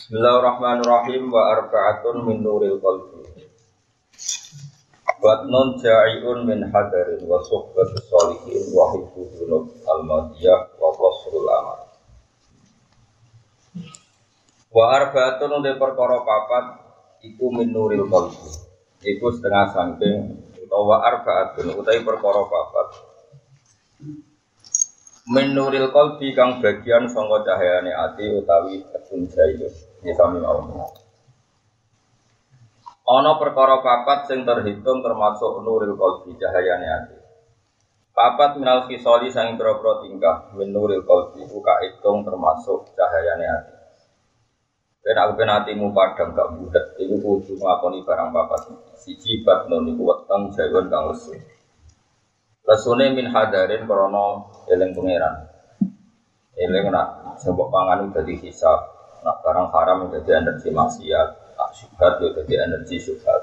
Bismillahirrahmanirrahim wa arba'atun min nuril qalbi. Batnun ja'iun min hadarin wa suhbatu sholihin wa hibbu al-madiyah wa qasrul amal. Wa arba'atun de perkara papat iku min nuril qalbi. Iku setengah saking utawa arba'atun utawi perkara papat min nuril qalbi kang bagian sangka cahayane ati utawi jaiyun ya sami Allah ana perkara papat sing terhitung termasuk nuril qalbi cahayane ati papat minal kisoli sang pira tingkah min nuril qalbi buka hitung termasuk cahayane ati Ben aku ben atimu padang gak budak, iku kudu nglakoni barang papat. Siji batnon iku weteng jagon kang lesu. Lesune min hadarin krana eling pangeran. Eling nak sebab pangan dadi hisab, nak barang haram dadi energi maksiat, nak syubhat yo dadi energi syubhat.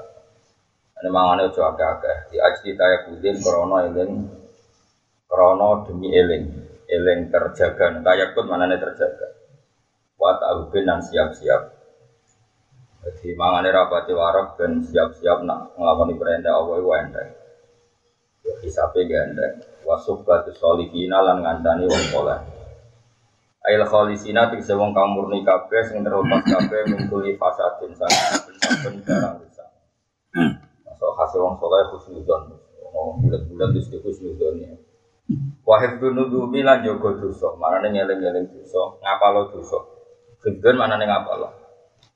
Ane mangane aja akeh-akeh. Di ajdi taya kudin krana eling krana demi eling, eling terjaga. Taya kut manane terjaga. Wa ta'ubin dan siap-siap. Jadi mangane rapati warak dan siap-siap nak ngelakoni perintah Allah iku enteng hisabe gandeng wasuk batu solihina lan ngancani wong soleh Ail khalisina tegese wong kang murni kabeh sing terlepas kabeh mingkuli fasadin sang saben barang rusak. Masuk hasil wong soleh husnudon. Ngomong bulat-bulat wis husnudon ya. Wahid dunudubi lan jaga dosa, manane ngeling-eling dosa, ngapalo dosa. Hibdun manane ngapalo.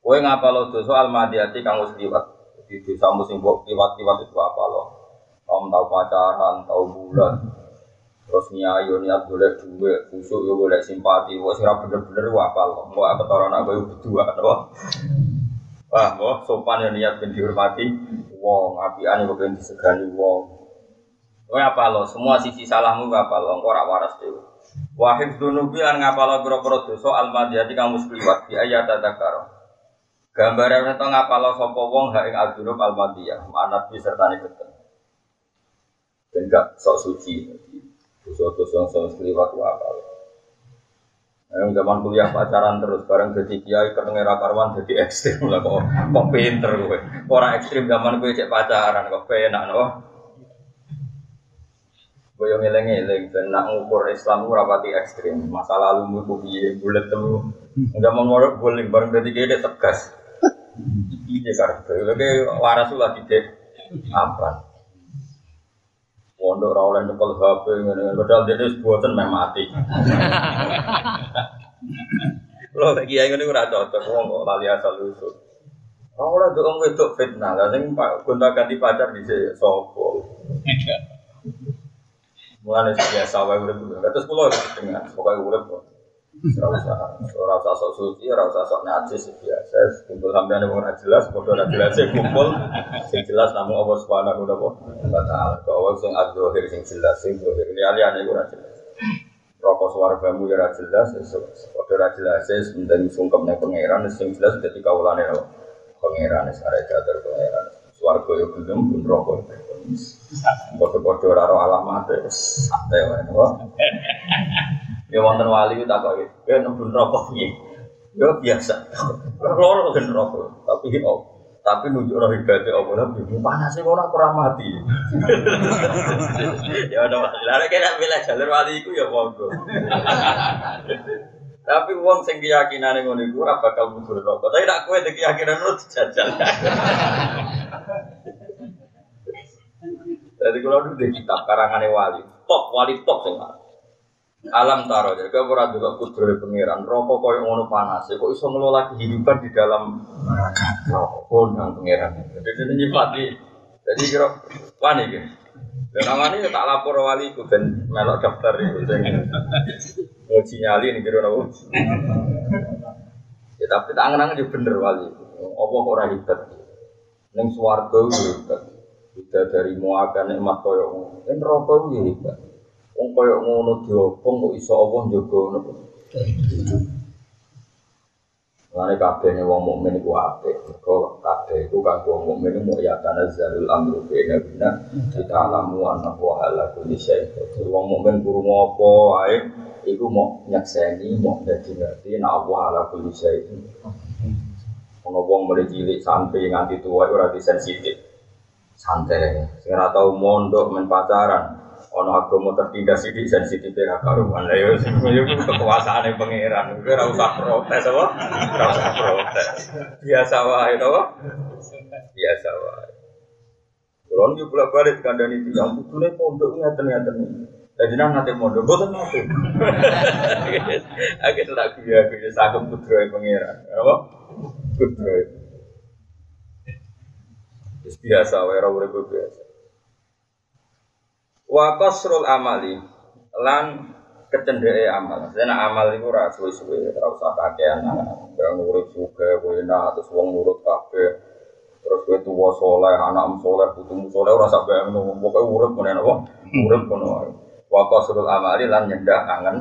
Kowe ngapalo dosa almadiyati kang wis liwat. Jadi dosa sing mbok liwat-liwat itu apa lo? Om tahu pacaran, tahu bulan, terus nyayo niat boleh duit, khusyuk yo boleh simpati, wah sih bener-bener wah apa lo, mau apa orang aku itu berdua, apa? Wah, wah sopan ya niat ben dihormati, wong. Apian yo ben disegani wong. Wah apa lo, semua sisi salahmu apa lo, engkau waras dewi. Wahid dunubi lan ngapalo boro-boro dosa almadiyati kamu sekliwat di ayat tadakar. Gambaran itu ngapalo sopo wong ha ing aldunub almadiyah, manat serta ketemu dan gak sok suci dosa-dosa yang sama sekeliwat apa yang zaman kuliah pacaran terus bareng jadi kiai ketemu rakarwan jadi ekstrim lah kok kok pinter gue orang ekstrim zaman gue cek pacaran kok enak no gue yang ngeleng-ngeleng dan nak ngukur Islam gue rapati ekstrim. Masa lalu gue piye bulat tuh nggak mau ngorok bareng jadi kiai tegas. Ini karena lagi waras lagi deh apa Pondok ora oleh nyekel HP ngene padahal dene wis boten meh mati. Lho lagi ae ngene ora cocok wong kok lali asal usul. Ora oleh dong wedok fitnah, lha sing gonta ganti pacar dhisik sapa. Mulane biasa wae urip. Terus kula dengan pokoke urip kok. Ora usah, sok suci, ora usah sok najis biasa. Kumpul sampeyan wong ora jelas, padha ora jelas kumpul. Sing jelas namung Allah Subhanahu wa taala. Kok wong sing adzahir sing jelas, sing zahir liyane ora jelas. Rokok swargamu ya ora jelas, padha ora jelas, penting sungkem ning pangeran sing jelas dadi kawulane pangeran arek jajar pangeran. Swarga yo gelem pun rokok. Padha-padha ora alamat santai wae. Ya wonten wali ku takoki, "Ya nembun rokok piye?" Ya biasa. Loro kan rokok, tapi oh, tapi nunjuk roh ibadah apa lah bingung panas sih orang kurang mati. Ya udah lah kena bela jalur wali itu ya monggo. Tapi uang sing keyakinan yang ngono iku ora bakal mundur rokok tapi nak kowe keyakinan lu dijajal. Jadi kalau dulu di kitab karangan wali. Top wali top sing Alam taro jadi kau ora juga kudro pangeran rokok koyo ngono panas kok iso ngelola kehidupan di dalam rokok kondang pangeran. Jadi ini nyifati. Jadi kira wani gitu. Dan namanya tak lapor wali ku ben melok daftar itu nguji nyali nih kira nopo. Ya tapi tak angen-angen juga bener wali. Apa ora hebat. Ning swarga hebat. Tidak dari muakan nikmat koyo. Ning rokok hebat. Wong koyo ngono diopong kok iso Allah njogo napa. Lare kabeh wong mukmin iku apik. Mergo kabeh iku kanggo wong mukmin mu ya tanazzalul amru baina bina kita alamu anna wa ala kulli syai. Wong mukmin guru apa wae iku mau nyakseni, mau dadi ngerti nek Allah ala kulli syai. wong mulai cilik sampai nganti tua itu rada sensitif. Santai. Sing ora tau mondok men pacaran. Ono agama tertindas iki sensitif ya karuan. Lah yo yo kekuasaane pangeran. Kowe ora usah protes apa? Ora usah protes. Biasa wae to. Biasa wae. Kulon yo bolak-balik kandhani tiyang putune pondok ngeten-ngeten. Jadi nang nanti mondok, boten nanti. Aku tak gaya gaya sagem putra pangeran. Apa? Putra. Biasa, wae urip biasa. Wa qasrul amali lan kecendeke amal. Sena amal iku ora suwe-suwe, ora usah kakean. Yang urip suge, kowe enak terus wong nurut kabeh. Terus kowe tuwa saleh, anak saleh, putumu saleh ora sak bayangno. Pokoke urip ngene apa? Urip ngono wae. Wa qasrul amali lan nyendak angen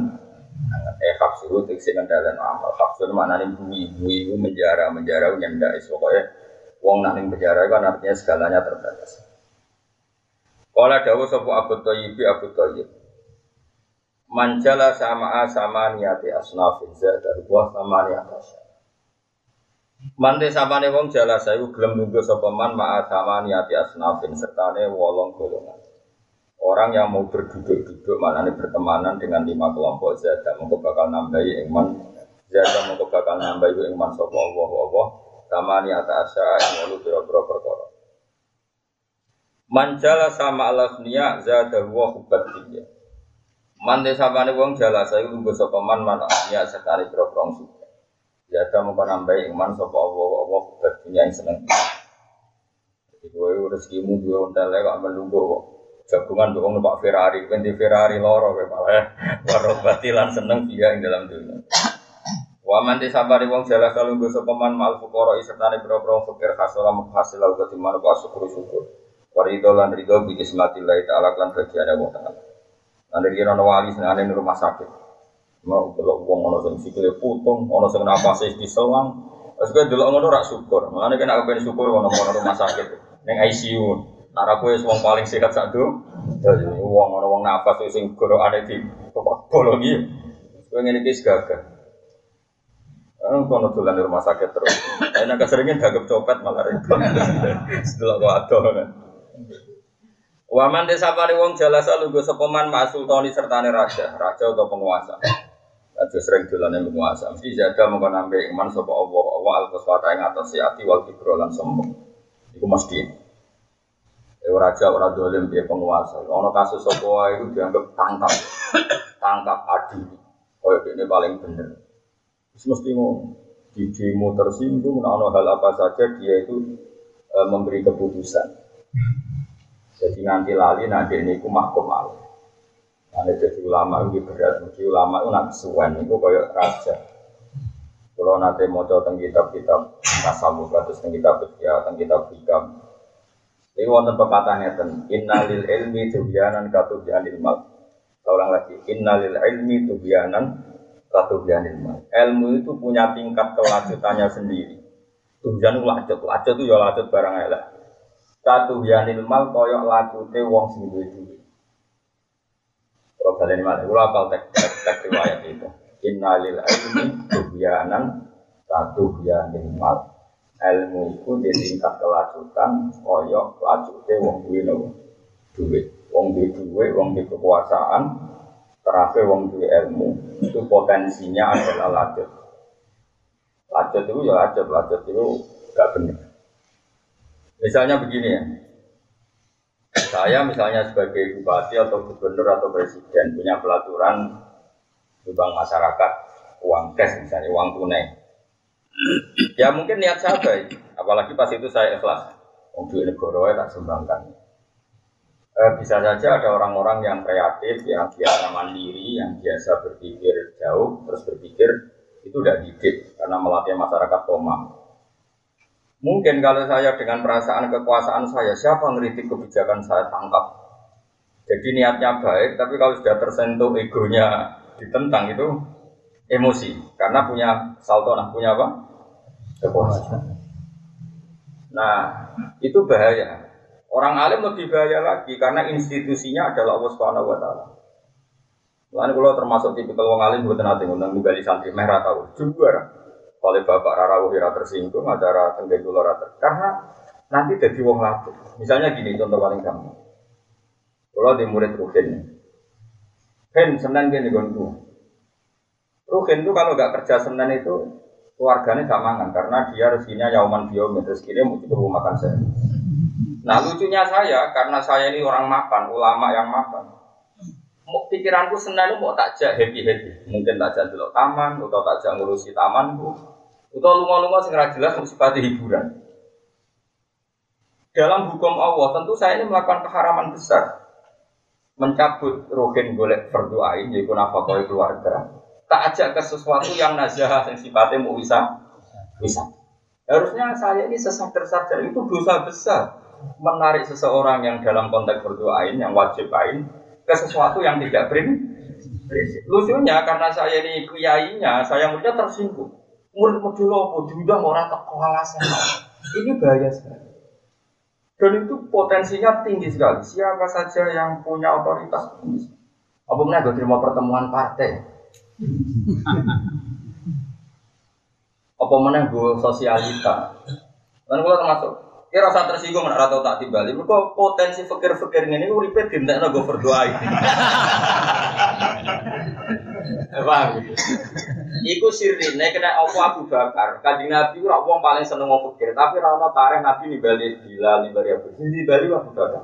eh hafsu tegese kendalen amal. Hafsu maknane bui-bui itu menjara, menjara nyendak iso kowe wong nang ning penjara kan artinya segalanya terbatas. Kala dawuh sapa Abu Thayyib Abu Thayyib. Manjala sama sama niati asnafin zada wa sama niati Mante samane wong jala sayu gelem nunggu sapa man ma'a sama niati asnafin sertane wolong golongan. Orang yang mau berduduk-duduk maknanya bertemanan dengan lima kelompok zada mongko bakal nambahi iman zada mongko bakal nambahi iman sapa Allah Allah sama niata asya yang lalu biro-biro perkara. Manjala sama alafniya zada huwa hubat dia. Mante sabane wong jala saya lungguh sapa man man ya sekali biro-biro suka. Zada mongko nambahi iman sapa Allah hubat dia yang seneng. Jadi kowe rezekimu duwe ontel kok menunggu kok jagungan tuh numpak Ferrari, kan di Ferrari loro kayak malah ya. Warok batilan seneng dia yang dalam dunia. Waman di sabari wong jala kalau gue sopeman mal fukoro isertane bro bro fakir hasil hasil lalu ketimana pak syukur syukur. Warido lan rido bikis mati lai taala lan ada wong tengah. Nanti kira no wali senane di rumah sakit. Mau delok wong ono sing sikile putung, ono sing napase diselang. Terus gue delok ngono rak syukur. Makanya kena kepen syukur ono rumah sakit. Neng ICU. Nara kue wong paling sehat satu, jadi wong orang wong nafas sing ada di bolongi, kue ngene kis gagah. Kan kono di rumah sakit terus. Enak keseringan gagap copet malah repot. Kau ado kan. Waman desa pari wong jalasa lugu sepeman masultoni sertane raja, raja atau penguasa. Raja sering yang penguasa. Mesti jaga mau nambah iman sapa Allah, Allah al-qaswata yang atas ati wal kibro lan sombong. Iku mesti. Eh, raja ora dolim dia penguasa. Ono kasus sopo itu dianggap tangkap, tangkap adil. Oh ini paling benar. Terus mesti mau di demo tersinggung, ono hal apa saja dia itu e, memberi keputusan. Jadi nanti lali nanti ini ku mahkum al. Nanti jadi ulama itu berat, mesti ulama itu nanti suwen itu kayak raja. Kalau nanti mau tentang kitab-kitab tasawuf, terus tentang kitab ya, tentang kitab hikam, ini wonten pepatah ngeten, innalil ilmi tubyanan katubyanil mal. Ulang lagi, innalil ilmi tubyanan katubyanil mal. Ilmu itu punya tingkat kelanjutannya sendiri. Tubyan lacut, lacut itu ya lacut barang elek. Katubyanil mal koyok lacute wong sing duwe duwe. Kalau kalian mana, gue apal tek tek tek riwayat itu. Innalil ilmi tubyanan katubyanil mal ilmu itu di tingkat kelajutan koyok lajute wong duwe nopo duwe wong duwe duwe wong duwe kekuasaan terakhir wong duwe ilmu itu potensinya adalah lajut lajut itu ya lajut lajut itu gak benar misalnya begini ya saya misalnya sebagai bupati atau gubernur atau presiden punya pelaturan di bank masyarakat uang cash misalnya uang tunai ya mungkin niat saya baik, apalagi pas itu saya ikhlas. Untuk negara tak sumbangkan. Eh, bisa saja ada orang-orang yang kreatif, yang biasa mandiri, yang biasa berpikir jauh, terus berpikir itu udah didik karena melatih masyarakat koma. Mungkin kalau saya dengan perasaan kekuasaan saya, siapa ngeritik kebijakan saya tangkap. Jadi niatnya baik, tapi kalau sudah tersentuh egonya ditentang itu emosi. Karena punya saltonah punya apa? Kekuasaan. Nah itu bahaya. Orang alim lebih bahaya lagi karena institusinya adalah Allah Subhanahu Wa Taala. Lalu kalau termasuk tipikal wong alim buat nanti ngundang nunggali santri merah tahu juga oleh bapak Rara Wira tersinggung, acara tenggeng kula rata. Karena nanti jadi wong lapuk. Misalnya gini contoh paling gampang. Kalau di murid Ruhin, Hen Senin gini gonku. Ruhin itu kalau nggak kerja Senin itu keluarganya gak mangan karena dia rezekinya yauman biomet rezekinya mau cukup makan saya. Nah lucunya saya karena saya ini orang makan, ulama yang makan. Mau pikiranku Senin itu mau takjak happy happy, mungkin takjak dulu taman atau takjak ngurusi tamanku atau lunga-lunga sing jelas sifat hiburan. Dalam hukum Allah tentu saya ini melakukan keharaman besar. Mencabut rohin golek berdoain yaitu nafkah keluarga. Tak ajak ke sesuatu yang nazah yang sifatnya mau bisa bisa. Harusnya saya ini sesadar-sadar itu dosa besar menarik seseorang yang dalam konteks berdoain yang wajib ain ke sesuatu yang tidak berin. Lucunya karena saya ini kiainya, saya muridnya tersinggung murid modul apa diundang orang tak kewalasan ini bahaya sekali. Dan itu potensinya tinggi sekali. Siapa saja yang punya otoritas apa mana gue terima pertemuan partai? Apa mana gue sosialita? Dan gue termasuk Kira rasa tersinggung nak rata tak tiba Mereka potensi fikir-fikir ini uripe dintekno gue berdoa. Paham? Iku sirine kena apa Abu Bakar. Kanjeng Nabi ora wong paling seneng ngomong fikir, tapi ora ono tarikh Nabi nimbali Bilal, nimbali Abu. Bali Abu Bakar.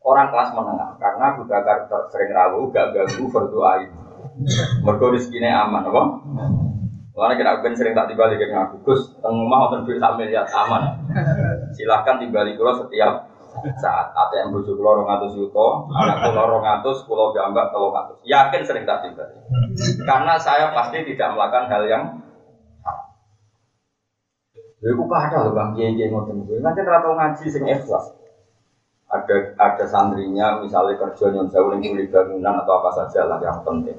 Orang kelas menengah karena Abu Bakar sering rawuh gak ganggu berdoa ini. Mergo rezekine aman apa? Karena kita akan sering tak tiba lagi ngaku, Gus, tengah mau duit sak miliar aman. Silahkan tiba di pulau setiap saat ATM pulau rong atus yuto, anak rong atus, pulau gambar telur atus. Yakin sering tak tiba. Karena saya pasti tidak melakukan hal yang Ya, aku ada loh bang kiai ngoten gue. Nanti rata ngaji sing ikhlas. Ada ada santrinya misalnya kerja nyon sewu ning bangunan atau apa saja lah yang penting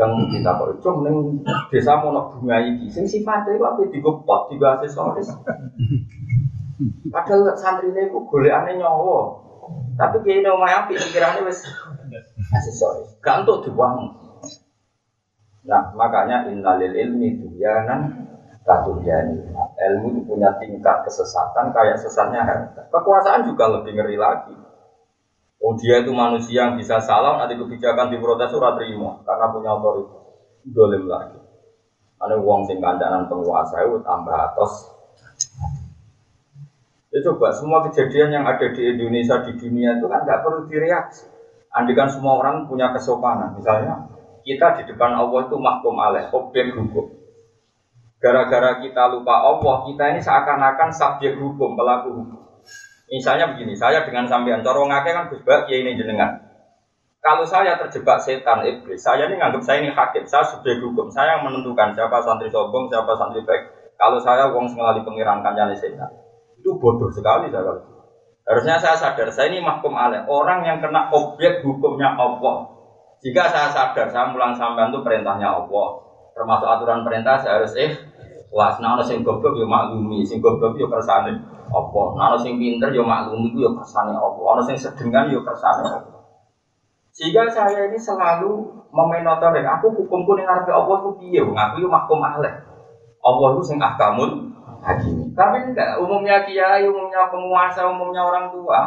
kadang kita kok itu neng desa nak bunga iki sing sifatnya itu apa digopot tiga aksesoris padahal santri ini kok aneh nyawa tapi kayak ini omah api pikirannya wes aksesoris gak untuk dibuang nah makanya innalil ilmi duyanan katujani ilmu itu punya tingkat kesesatan kayak sesatnya harta kekuasaan juga lebih ngeri lagi Oh dia itu manusia yang bisa salah, nanti kebijakan di protes surat terima karena punya otoritas. Dolim lagi. Ada uang sing kandanan penguasa itu tambah atas. Ya coba semua kejadian yang ada di Indonesia di dunia itu kan nggak perlu direaksi. Andikan semua orang punya kesopanan. Misalnya kita di depan Allah itu mahkum alaih, objek hukum. Gara-gara kita lupa Allah, kita ini seakan-akan subjek hukum, pelaku hukum. Misalnya begini, saya dengan sampean corong ngake kan Gus Bak ini jenengan. Kalau saya terjebak setan iblis, saya ini nganggap saya ini hakim, saya sudah hukum, saya yang menentukan siapa santri sombong, siapa santri baik. Kalau saya uang sengalali pengiran kancane setan, itu bodoh sekali saya. Harusnya saya sadar, saya ini mahkum alaih, orang yang kena objek hukumnya Allah. Jika saya sadar, saya mulang sampean itu perintahnya Allah, termasuk aturan perintah saya harus eh, wah, nah sing goblok yo maklumi, sing goblok yo kersane apa nah sing pinter yo maklum itu yo kersane apa ana sing sedengan yo kersane apa sehingga saya ini selalu memenotori aku hukumku ning ngarepe Allah ku piye? Aku yo mahkum alaih Allah itu sing ahkamul hakim tapi enggak umumnya kiai umumnya penguasa umumnya orang tua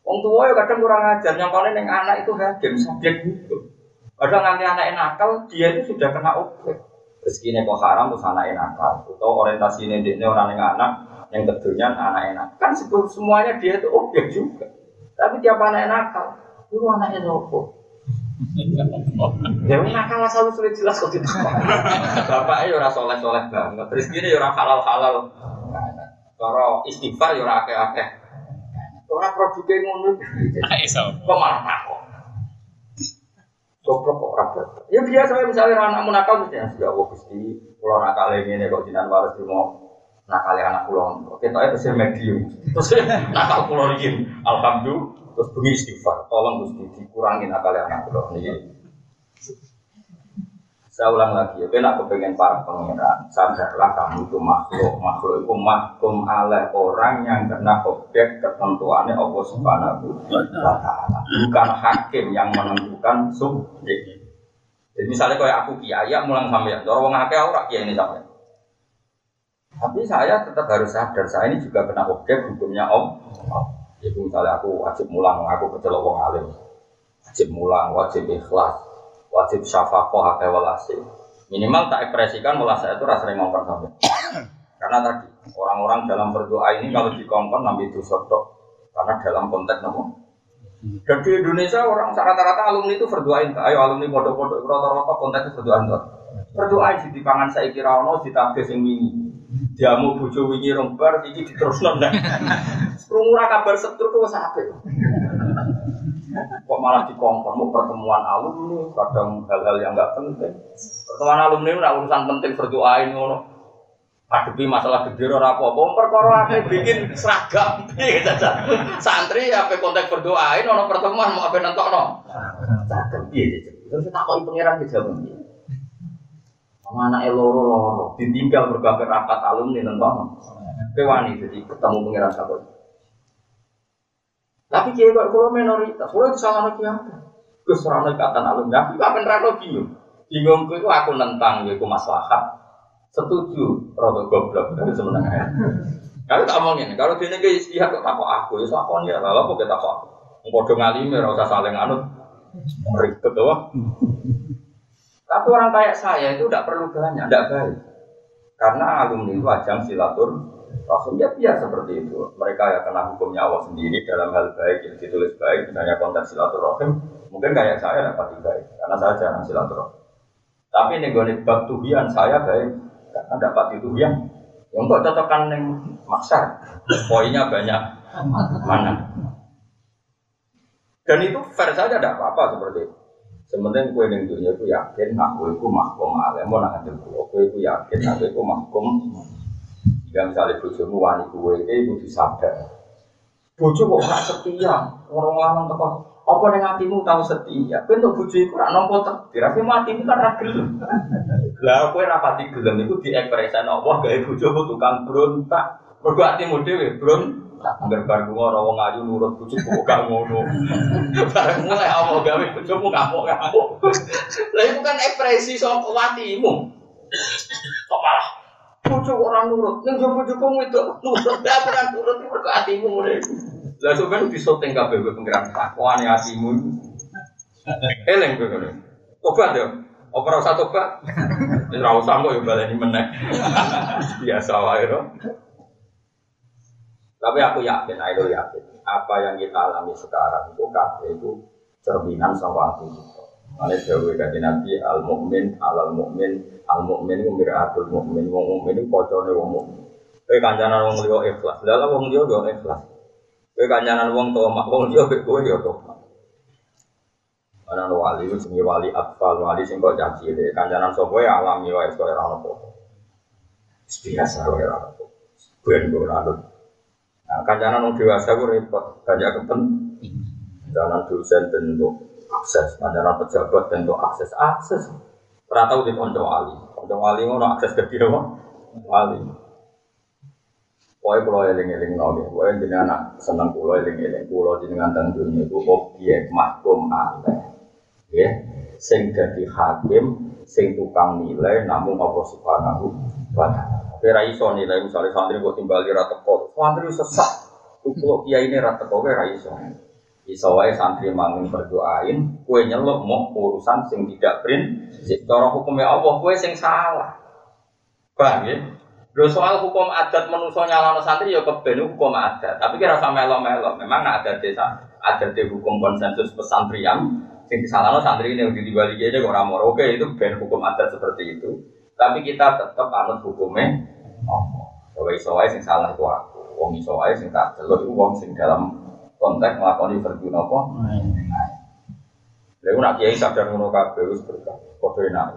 Wong tua ya kadang kurang ajar, yang paling yang anak itu hakim, subjek hukum. Padahal nanti anak nakal, dia itu sudah kena objek. Rezekinya kok haram, terus anak nakal. Atau orientasi ini, ini orang yang anak, yang kedua anak enak kan semuanya dia itu objek juga tapi tiap anak nakal itu anaknya sopo Ya nakal asal sulit jelas kok tidak Bapaknya ya orang soleh soleh banget. Terus gini ya orang halal halal Kalau istighfar ya orang akeh akeh Orang produknya ngono. Kok malah takut? Goblok kok rapat. Ya biasa misalnya anakmu nakal mesti ya sudah wah gusti, kalau nakal ini kok jinan waras di mau nakal anak pulau kita itu medium. Terus nakal pulau ini alhamdulillah terus bunyi istighfar tolong gusti dikurangin nakal anak pulau ini saya ulang lagi ya kena kepengen para pangeran sadarlah kamu itu makhluk. Makhluk itu mahkum oleh orang yang kena objek ketentuannya Allah subhanahu wa ta'ala. Bukan hakim yang menentukan subjek. Jadi misalnya kayak aku kiai mulang sampai orang ngake orang kiai ini sampai Tapi saya tetap harus sadar, saya ini juga kena objek hukumnya om. Itu misalnya aku wajib mulang, aku kecelok wong alim. Wajib mulang, wajib ikhlas, wajib syafakoh, hake walasi. Minimal tak ekspresikan mulai saya itu rasanya ngomong sampai. Karena tadi orang-orang dalam berdoa ini kalau dikongkon nambil itu sotok. Karena dalam konteks namun dan di Indonesia orang rata-rata alumni itu berdoain, ayo alumni bodoh-bodoh rata-rata konteksnya berdoain tuh. Berdoain di pangan saya kira ono di tabes yang ini. Jamu bojo wingi rombar iki diterusno nek. Krungu kabar setru tuh sampe. Kok malah dikongkon mau pertemuan alumni, kadang hal-hal yang enggak penting. Pertemuan alumni itu urusan penting berdoain ngono ngadepi masalah gede ora apa-apa perkara ake bikin seragam piye caca santri apa konteks berdoain ono pertemuan mau apa nentokno seragam piye terus tak kok pangeran ki jawab piye sama anak loro loro ditinggal berbagai rapat alumni nentokno kowe wani jadi ketemu pangeran sapa tapi kiai kok kalau minoritas kalau salah lagi apa? Keserangan ikatan alumni. Aku gak beneran bingung? Bingung itu aku nentang yaitu masalah setuju rada goblok dari sebenarnya kalau tak omongin kalau dia nih istihad kok takut aku ya sakon ya? Lalu kok kita takut aku do ngalimi ora usah saling anut. Ribet doang tapi orang kayak saya itu tidak perlu banyak tidak baik. Karena alumni itu ajang silatur Rasul ya biar seperti itu. Mereka ya kena hukumnya Allah sendiri dalam hal baik yang ditulis baik misalnya konteks silaturahim. Mungkin kayak saya dapat baik karena saya jarang silaturahim. Tapi gue bab tuhian saya baik. Karena dapat itu yang yang kok cocokan yang maksar poinnya banyak. Mana? Dan itu fair saja tidak apa-apa seperti itu sementing kue yang dunia itu yakin aku itu mahkum alim mau nak hadir kue itu yakin aku itu mahkum jika misalnya bujumu wani kue itu disadar bujuk kok gak setia orang lanang tekan apa yang hatimu tahu setia? Kau untuk bujuk itu nak nopo takdir. Tapi matimu kan ragil. Lah kowe rapati gelem iku diekspresikan Allah gawe bojomu tukang brontak. Mergo atimu dhewe brontak. Angger bar lunga ora wong ayu nurut bojoku kok gak ngono. Bareng mulai Allah gawe bojomu ngamuk-ngamuk. Lah itu kan ekspresi saka atimu. Kok malah bojo orang nurut. Ning bojoku itu nurut. Lah ora nurut mergo atimu ngene. Lah sampeyan bisa teng kabeh pengiran takwane atimu. Eleng kowe. Tobat ya. Apa ora tobat? Wis ora usah kok yo baleni meneh. Biasa wae Tapi aku yakin, ayo yakin, apa yang kita alami sekarang itu kabeh itu cerminan sama hati kita. Mana jauh dari Nabi al mukmin al mukmin al mukmin itu miratul mukmin wong mukmin itu kocone wong mukmin. Kowe kancanan wong liya ikhlas, dalam wong liya yo ikhlas. Kowe kancanan wong tomak wong liya kowe yo tomak. Ana wali itu jenenge wali atfal, wali sing kok caci deh. Kancanan sapa ya alami wae ora ono apa. Biasa wae ora ono. Ben ora ono. Nah, kancanan wong dewasa ku repot, banyak kepentingan. Kancanan dosen bentuk akses, kancanan pejabat bentuk akses, akses. Ora tau di kanca wali. Kanca wali ngono akses ke dia wali. Pokoknya kalau eling-eling nabi, pokoknya jadi anak seneng pulau eling-eling, pulau jenengan tentang dunia itu objek mahkum aneh ya sing jadi hakim sing tukang nilai namun Allah subhanahu wa ta'ala kira iso nilai misalnya santri kok timbali rata kok santri sesat kalau kiai ini rata kok kira iso iso wae santri mangin berdoain kue nyeluk mau urusan sing tidak print cara hukumnya Allah kue sing salah bang ya Lho soal hukum adat manusia nyalano santri ya keben hukum adat. Tapi kira sama melo-melo. Memang ada desa, ada di hukum konsensus pesantrian Sing disalahno santri ini di Bali aja kok ora Oke, itu ben hukum adat seperti itu. Tapi kita tetap anut hukumnya oh, Coba iso wae sing salah itu aku. Wong iso wae sing tak delok iku wong sing dalam konteks nglakoni verdi napa? Lha nak kiai sadar ngono kabeh wis berkah. Padha enak.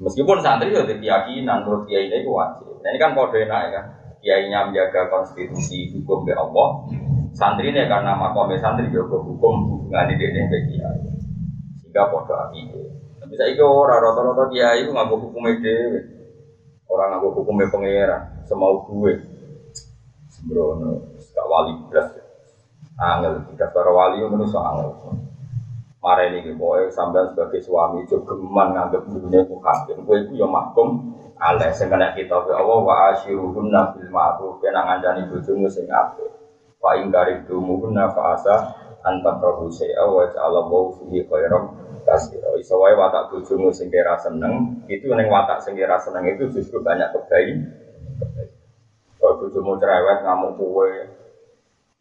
Meskipun santri ya ada keyakinan menurut kiai ini wajib. Nah ini kan kode enak ya kan. Kiainya menjaga konstitusi hukum ke Allah, santri ini karena makomnya santri juga hukum hubungan ini dengan kiai sehingga podo api saya itu orang rata-rata kiai itu nggak hukum ide orang nggak hukumnya pangeran semau gue sembrono gak wali belas angel tidak para wali itu menurut angel. Mare ini boy sampean sebagai suami juga geman nganggep dunia ku hakim. Kowe iku ya mahkum aleh sing kena kita ya Allah wa asyiruhunna bil ma'ruf. Kena ngancani bojomu sing apik. Fa ing karibtumuhunna fa asa anta prabu sa'a wa ja'ala khairan kasira. Iso wae watak bojomu sing kira seneng, itu ning watak sing kira seneng itu justru banyak kebaikan. Kalau bojomu cerewet ngamuk kowe,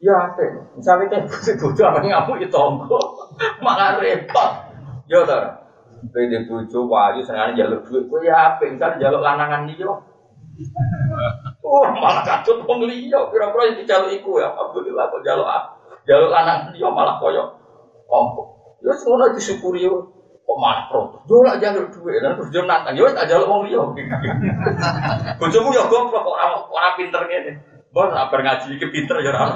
Ya, apa? Misalnya kayak bojo bojo apa ngamuk itu tonggo, malah repot. Yo tar, beda bojo wali sengaja jaluk duit, kue ya apa? Misalnya jaluk lanangan dia, oh malah kacau wong liya, kira-kira yang dijaluk iku ya, alhamdulillah kok jaluk ah, jaluk lanangan dia malah koyo, oh, ya semua disyukuri yo. Kok malah protes? Yo lah jaluk duit, dan terus dia nantang, yo tak jaluk wong liya. Bojomu ya goblok kok ora ora pinter ngene. Bos apa ngaji iki pinter ya ora.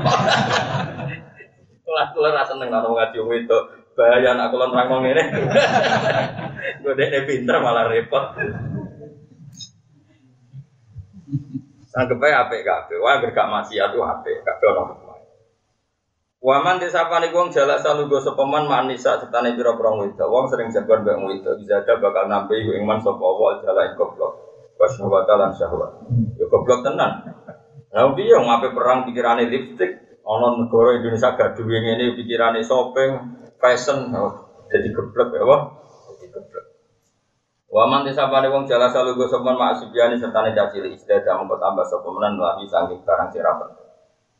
Kelas kelas rasa seneng nang ngaji wong itu. Bahaya anak kula nerang ngene. Godene pinter malah repot. Sanggep ae apik kabeh. Wah gak maksiat tuh apik kabeh ono Waman disapane wong jalak salugo sepeman manisa setane pira-pira wedok. Wong sering jagoan mbek wedok bisa ada bakal nampi ing man sapa wa jalak goblok. Wasyahwata lan syahwat. Ya goblok tenan. Lah piye ngape perang pikirane lipstick, ana negara Indonesia gaduh ini pikirane shopping, fashion, oh, jadi geblek ya wah. Jadi geblek. Waman disapane wong jala salugo sopan maksibiani sertane cacili istiadah mengko tambah sapa menan lagi saking barang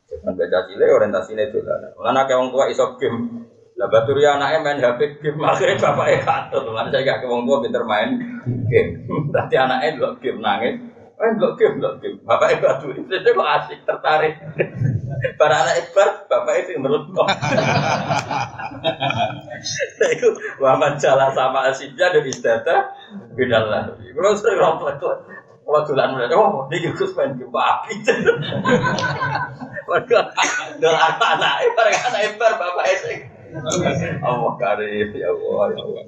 Jangan baca cile orientasine dolan. Lan akeh wong tua iso game. Lah baturia anaknya main HP game akhirnya bapaknya katut. Lan saya gak ke tua pinter main game. Berarti anaknya dulu game nangis. Eh, blok game, blok game. Bapak ibu aduh, itu kok asik, tertarik. Para anak ibar, bapak itu menurut kok. Nah, itu Muhammad jalan sama asiknya dan istata, beda lah. Kalau sering rompet tuh, kalau tulan mulai, oh, ini Gus main game api. Mereka, dengan anak-anak, para anak ibar, bapak itu. Allah karim, ya Allah, ya Allah.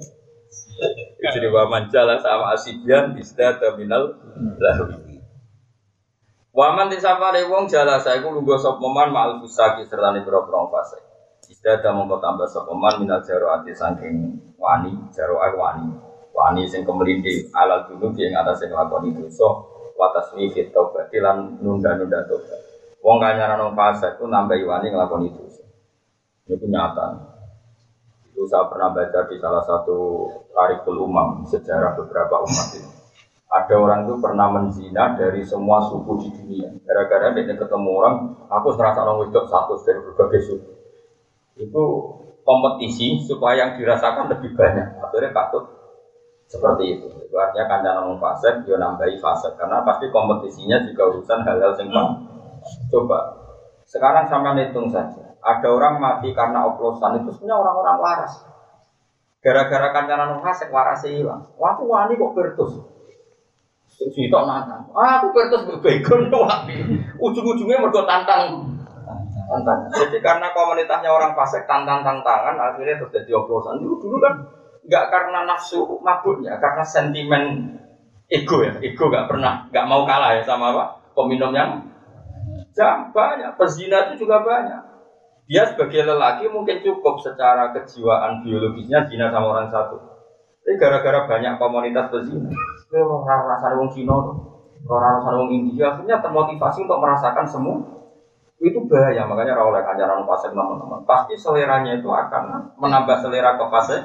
Jadi wa manjala sama asibian isda terminal lahwi. Waman disapare wong jala saya ku lungguh sapa man ma'al fusaki serta ni pira-pira fase. Isda ta mongko tambah sapa man minal jaro ati saking wani, jaro wani. Wani sing kemelindi alal dulu ing atas sing lakoni dosa wa tasmifit taubat lan nunda-nunda tobat. Wong kanyaran wong fase ku nambah wani nglakoni dosa. Itu nyata. Itu saya pernah baca di salah satu tarikul umam sejarah beberapa umat itu. Ada orang itu pernah menzina dari semua suku di dunia. Gara-gara dia ketemu orang, aku serasa orang wedok satu dari berbagai suku. Itu kompetisi supaya yang dirasakan lebih banyak. Akhirnya katut seperti itu. Itu artinya kancanan ngomong fasek, dia nambahi fasek. Karena pasti kompetisinya juga urusan hal-hal yang Coba, sekarang sampai hitung saja ada orang mati karena oplosan itu sebenarnya orang-orang waras. Gara-gara kancanan fasik waras hilang. Waktu wani kok bertus. Cerita nana. Ah, aku bertus berbekon wani. Ujung-ujungnya mergo tantang. Tantang. Jadi karena komunitasnya orang fasik tantang tantangan akhirnya terus jadi oplosan. Dulu dulu kan nggak karena nafsu mabuknya, karena sentimen ego ya. Ego nggak pernah nggak mau kalah ya sama apa peminum yang jam banyak. Pezina itu juga banyak dia sebagai lelaki mungkin cukup secara kejiwaan biologisnya zina sama orang satu. Tapi gara-gara banyak komunitas berzina, orang rasa orang Cina, orang rasa orang India, akhirnya termotivasi untuk merasakan semua. Itu bahaya, makanya oleh ajaran fase teman-teman. Pasti seleranya itu akan menambah selera ke fase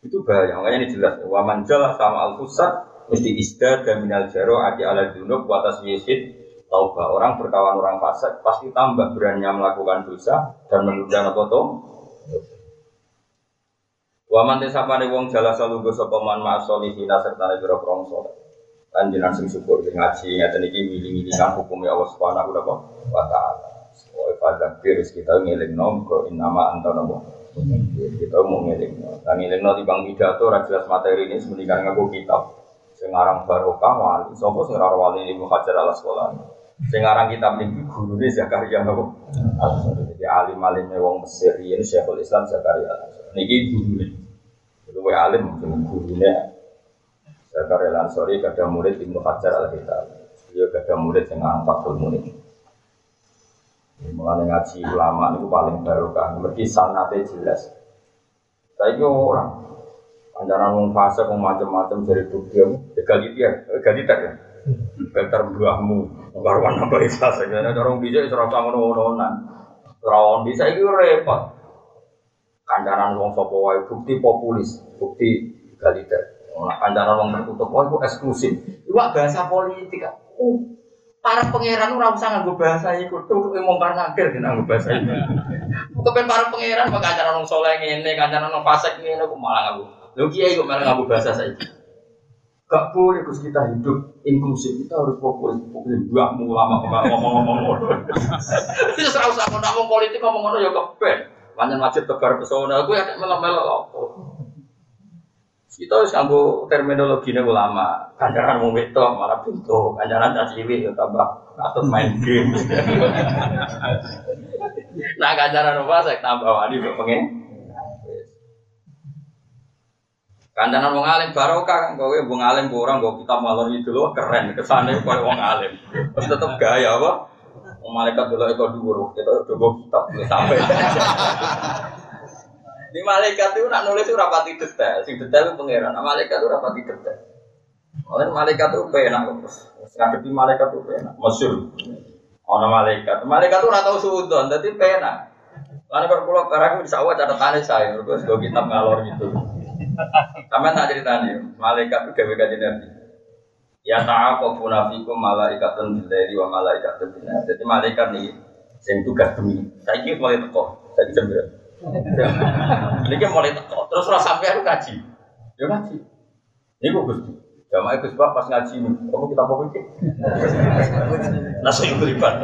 itu bahaya, makanya ini jelas. Waman jelas sama al mesti isda dan minal jaro adi ala junub watas yesid taubah orang berkawan orang fasik pasti tambah berani melakukan dosa dan menunda foto Waman nih wong jala salugo sapa man ma'solihina serta ne pira prong saleh. Anjenan sing syukur sing ngaji ngaten iki wiling-wilingan hukum ya Allah Subhanahu wa taala. Wa pada kiris kita nom ko inama anta nabo. Kita mau ngeling. Dan ngeling no bang pidato jelas materi ini semendikan ngaku kitab. Sing aran barokah wali, sapa sing wali Ibnu Hajar al Asqalani. Sekarang kita memiliki guru ini Zakaria nopo. Jadi alim alimnya wong Mesir ini Syekhul Islam Zakaria. Niki. Itu wa alim guru ini. Zakaria Lansori kada murid Ibnu Hajar al Kitab. Dia kada murid dengan Fathul Murid. Mulai ngaji ulama itu paling baru kan. Mergi sanate jelas. Saya orang. Anjaran wong macam-macam dari aku. Egaliter, egaliter ya. Egaliter buahmu. Karuan nambah fase. Karena orang bisa itu rasa ngono-ngononan. Rawon bisa itu repot. Kandaran wong wae bukti populis, bukti egaliter. Nah, kandaran wong tertutup wae itu eksklusif. Iwak bahasa politik. Uh, para pangeran ora usah nganggo bahasa iku tuh wong nakir kena nganggo bahasa iku. Kepen para pangeran kok kancaran wong saleh ngene, kancaran wong fasik ngene kok malah nganggo. Lho kiai kok malah nganggo bahasa saiki. Gak boleh Gus kita hidup inklusif, kita harus fokus fokus dua ulama ngomong-ngomong ngono. Itu serau usah ngomong politik ngomong ngono ya kepen. Panjang wajib tebar pesona, aku ya melok-melok apa. Kita harus nganggo terminologi ini ulama. Kanjaran mau beto malah pintu. Kanjaran caciwi ya tambah atau main game. nah kanjaran apa saya tambah untuk pengen. Kanjaran wong alim barokah kan kowe wong alim orang gue kita malon itu loh keren kesane kowe wong alim. Terus tetep gaya apa? Malaikat dulu itu dulu kita udah kitab sampai. Di malaikat itu nak nulis itu rapati detail, sing detail itu pangeran. Nah, malaikat itu rapati detail. Oleh malaikat itu penak terus. Ngadepi malaikat itu penak. Masyur. Ono malaikat. Malaikat itu ratau sudon, jadi penak. Lalu kalau pulau sekarang bisa awal tani saya, terus kitab ngalor gitu. Sampai tak ceritanya, malaikat itu gawe kajian nabi. Ya ta'aqabu nafikum malaikatun billaili wa malaikatun bin Jadi malaikat nih sing tugas demi. Saiki mulai teko, saiki jam ini mulai teko, terus rasa sampai aku ngaji. Ya ngaji. Ini gue gusti. Jamaah Gus Pak pas ngaji ini, kamu kita mau pikir. Nasi beriban.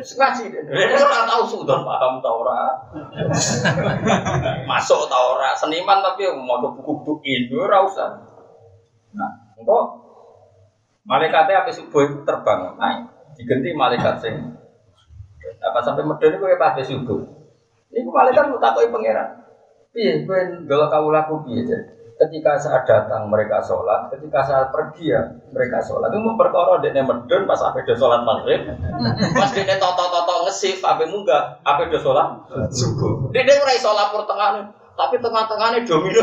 Ngaji deh. Ini orang tahu sudah paham tau ora. Masuk tau ora. Seniman tapi mau buku-buku itu ora usah. Nah, engkau malaikatnya apa subuh itu terbang naik. Diganti malaikat sing. Apa sampai medeni gue pas subuh. Ini malaikat mau takoi pangeran. Iya, kalau kau laku piye Ketika saat datang mereka sholat, ketika saat pergi ya mereka sholat. Itu mau perkara dia medun pas apa dia sholat maghrib, pas dia toto toto ngesif, apa munggah, apa dia sholat subuh. Dia dia mulai sholat pertengahan, tapi tengah-tengahnya domino.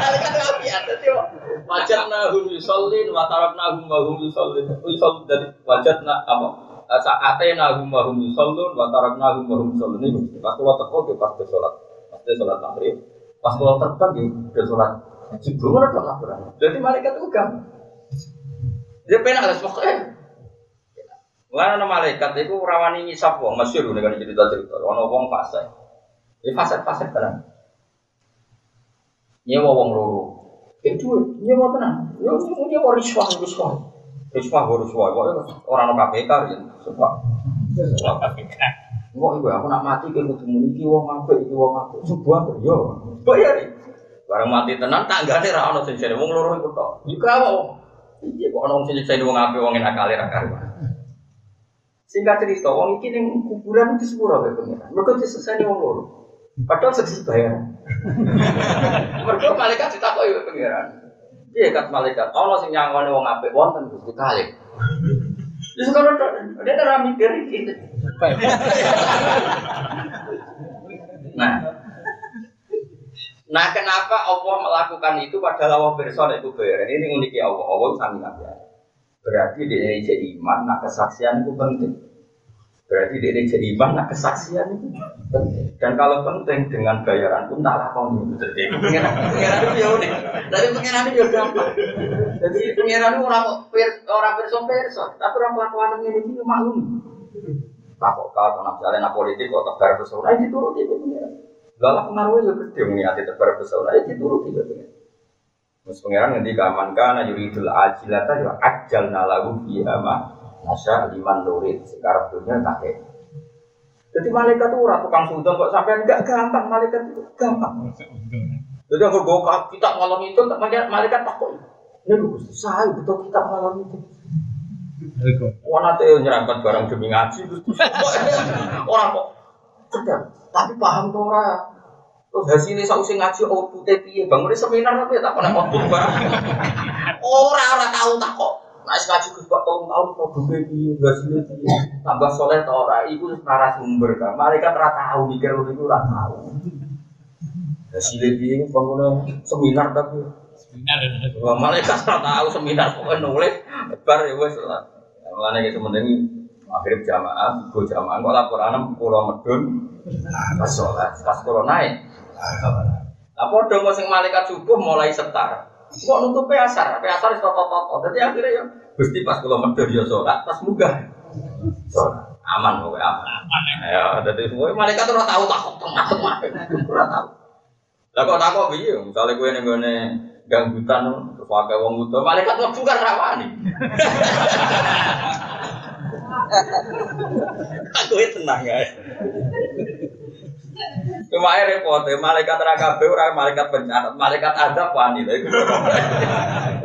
Malaikat api ada tuh. Wajat nahum yusolin, watarak nahum mahum yusolin, yusolin dari wajat nah apa? saate nahum mahum yusallun wa taraknahum mahum yusallun ini pas kalau teko ke pas ke sholat pas ke sholat maghrib pas kalau terbang ke ke sholat mana tuh laporan jadi malaikat itu kan dia penak harus pokoknya Mana nama malaikat itu rawani ngisap wong masyur dengan cerita cerita. Ono wong fase, ini fase fase tenang. Nyewa wong loro, itu nyewa tenang. Yo nyewa riswah riswah. Riswah riswah, orang no KPK ya, sumpah. KPK. Enggak ibu, aku nak mati kayak kudu muni iki wong apik, iki wong apik. Sebuah yo. Bayar. Barang mati tenan tanggane ra ono sing jare wong loro iku tok. Iku apa? Iya kok ono sing nyeksa wong apik wong enak kali ra. Singkat cerita, wong iki ning kuburan di sepuro kae pengiran. Mergo disesani wong loro. Padahal sedih bayar. Mergo malaikat ditakoki pengiran. Iya kat malaikat. Allah sing nyangone wong apik wonten Gusti kali. Ya sekarang dia ora mikir iki. Nah, Nah kenapa Allah melakukan itu padahal Allah berson itu bayar Ini uniknya Allah, Allah sangat. Berarti di Indonesia iman, nah kesaksian itu penting. Berarti di Indonesia iman, nah kesaksian itu penting. Dan kalau penting dengan bayaran pun tak lakon itu. Jadi pengiran pengiran itu ya unik. Tapi pengiran itu ya gampang. Jadi pengiran itu orang orang person person, tapi orang kelakuan ini ini maklum. Takut kalau misalnya nak politik kok tebar pesona itu turut itu pengiran. Lalu pengaruhnya juga gede mengingat tebar pesona itu turut itu pengiran. Mas pengiran nanti kaman kana yuridul ajilata ya ajal nalagu fiha ma nasya liman nurid sekarang dunia tak jadi malaikat itu ora tukang sudon kok sampai enggak gampang malaikat itu gampang. Jadi aku bawa kita malam itu malaikat takut. Ini lu saya betul kita malam itu. Wana teh nyerangkat barang demi ngaji orang kok cerdas tapi paham tuh orang. Terus hasilnya saya usah ngaji outputnya piye bangun seminar tapi tak pernah output barang. Orang orang tahu tak kok. Nah, ngaji Gus Pak tahun-tahun kok gede piye, hasilnya piye. Tambah soleh ta ora iku narasumber kan. Malaikat ora tahu mikir itu ora tahu. Ya sile piye bangun seminar tapi Seminar. Wah, malaikat ora tahu seminar pokoknya nulis bar ya wis lah. Mulane iki sementing akhirnya jamaah, go jamaah kok laporan kula medun pas sholat, pas kula naik. Lah padha kok sing malaikat subuh mulai setar. Kok nutupe asar, asar wis toto-toto. Dadi akhirnya ya Gusti pas kula medun ya sholat, pas munggah. Sholat. Aman kok aman. Aman ya. Ya, dadi semua malaikat ora tahu takut takut ora tahu. Lah kok takut piye? Misale kowe ning gone ganggutan wae wong buta, malaikat mlebu kan rawani. Aku itu tenang ya. Cuma repot, ya, malaikat ra kabeh ora malaikat bencana, malaikat adab wani.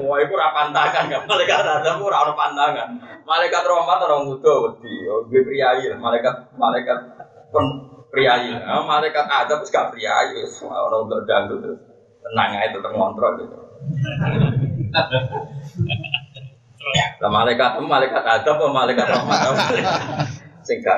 Wah, iku ora pantangan kan, malaikat adab ora ono pantangan. Malaikat rahmat ora ngudo wedi, oh gue priayi, malaikat malaikat pun priayi. Ah, malaikat adab wis gak priayi, wis ora untuk dangdut. Tenang ae tetep ngontrol gitu. Lah malaikat malaikat adab apa malaikat rahmat? Sing gak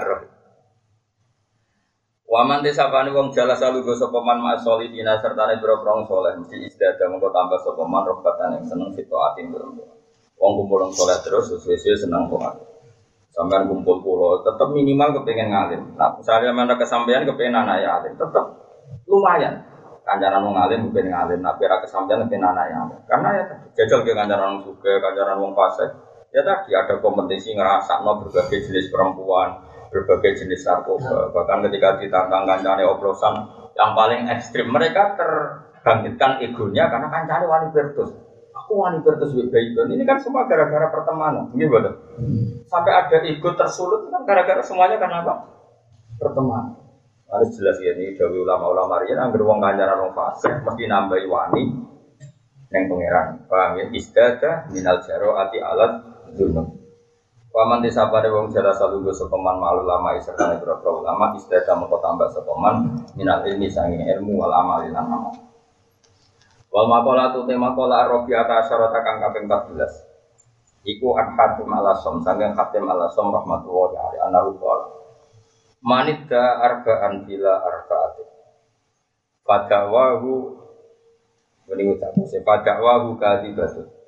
Waman desapani wong jala salu go sapa man ma serta ne boro soleh mesti isdada mengko tambah sapa man rokatan yang seneng situ atin. Wong kumpul wong soleh terus sesuai seneng kok. Sampean kumpul pulau tetap minimal kepengen ngalim. Nah, misalnya mana kesampaian kepengen anak ya alim, tetap lumayan. Kanjaran wong alim kepengen ngalim, tapi ra kesampaian kepengen anak ya alim. Karena ya jajal ke kanjaran wong suka, kanjaran wong fasik. Ya tadi ada kompetisi ngerasa no berbagai jenis perempuan, berbagai jenis narkoba. Bahkan ketika ditantang kancane oplosan yang paling ekstrim, mereka terbangkitkan egonya karena kancane wani bertus. Aku wani bertus baikon. Ini kan semua gara-gara pertemanan, gitu betul. Sampai ada ego tersulut kan gara-gara semuanya karena apa? Pertemanan. Harus jelas ya ini dari ulama-ulama rian anggar wong kancaran wong fasik mesti nambahi wani yang pangeran. Paham ya? Istada minal jaro ati alat dunum. Paman desa pada wong jala salugo sepeman malu lama isertane berapa ulama istada mengko tambah sepeman minal ilmi sanging ilmu wal amal lan amal. Wal makola tu tema kola robi atas syarata kang kaping 14. Iku an hatim ala som sanging hatim ala som rahmatullahi alaihi anahu qala. Manidda arba'an bila arba'atin. Fadawahu ini ucapu se fadawahu kadibatu.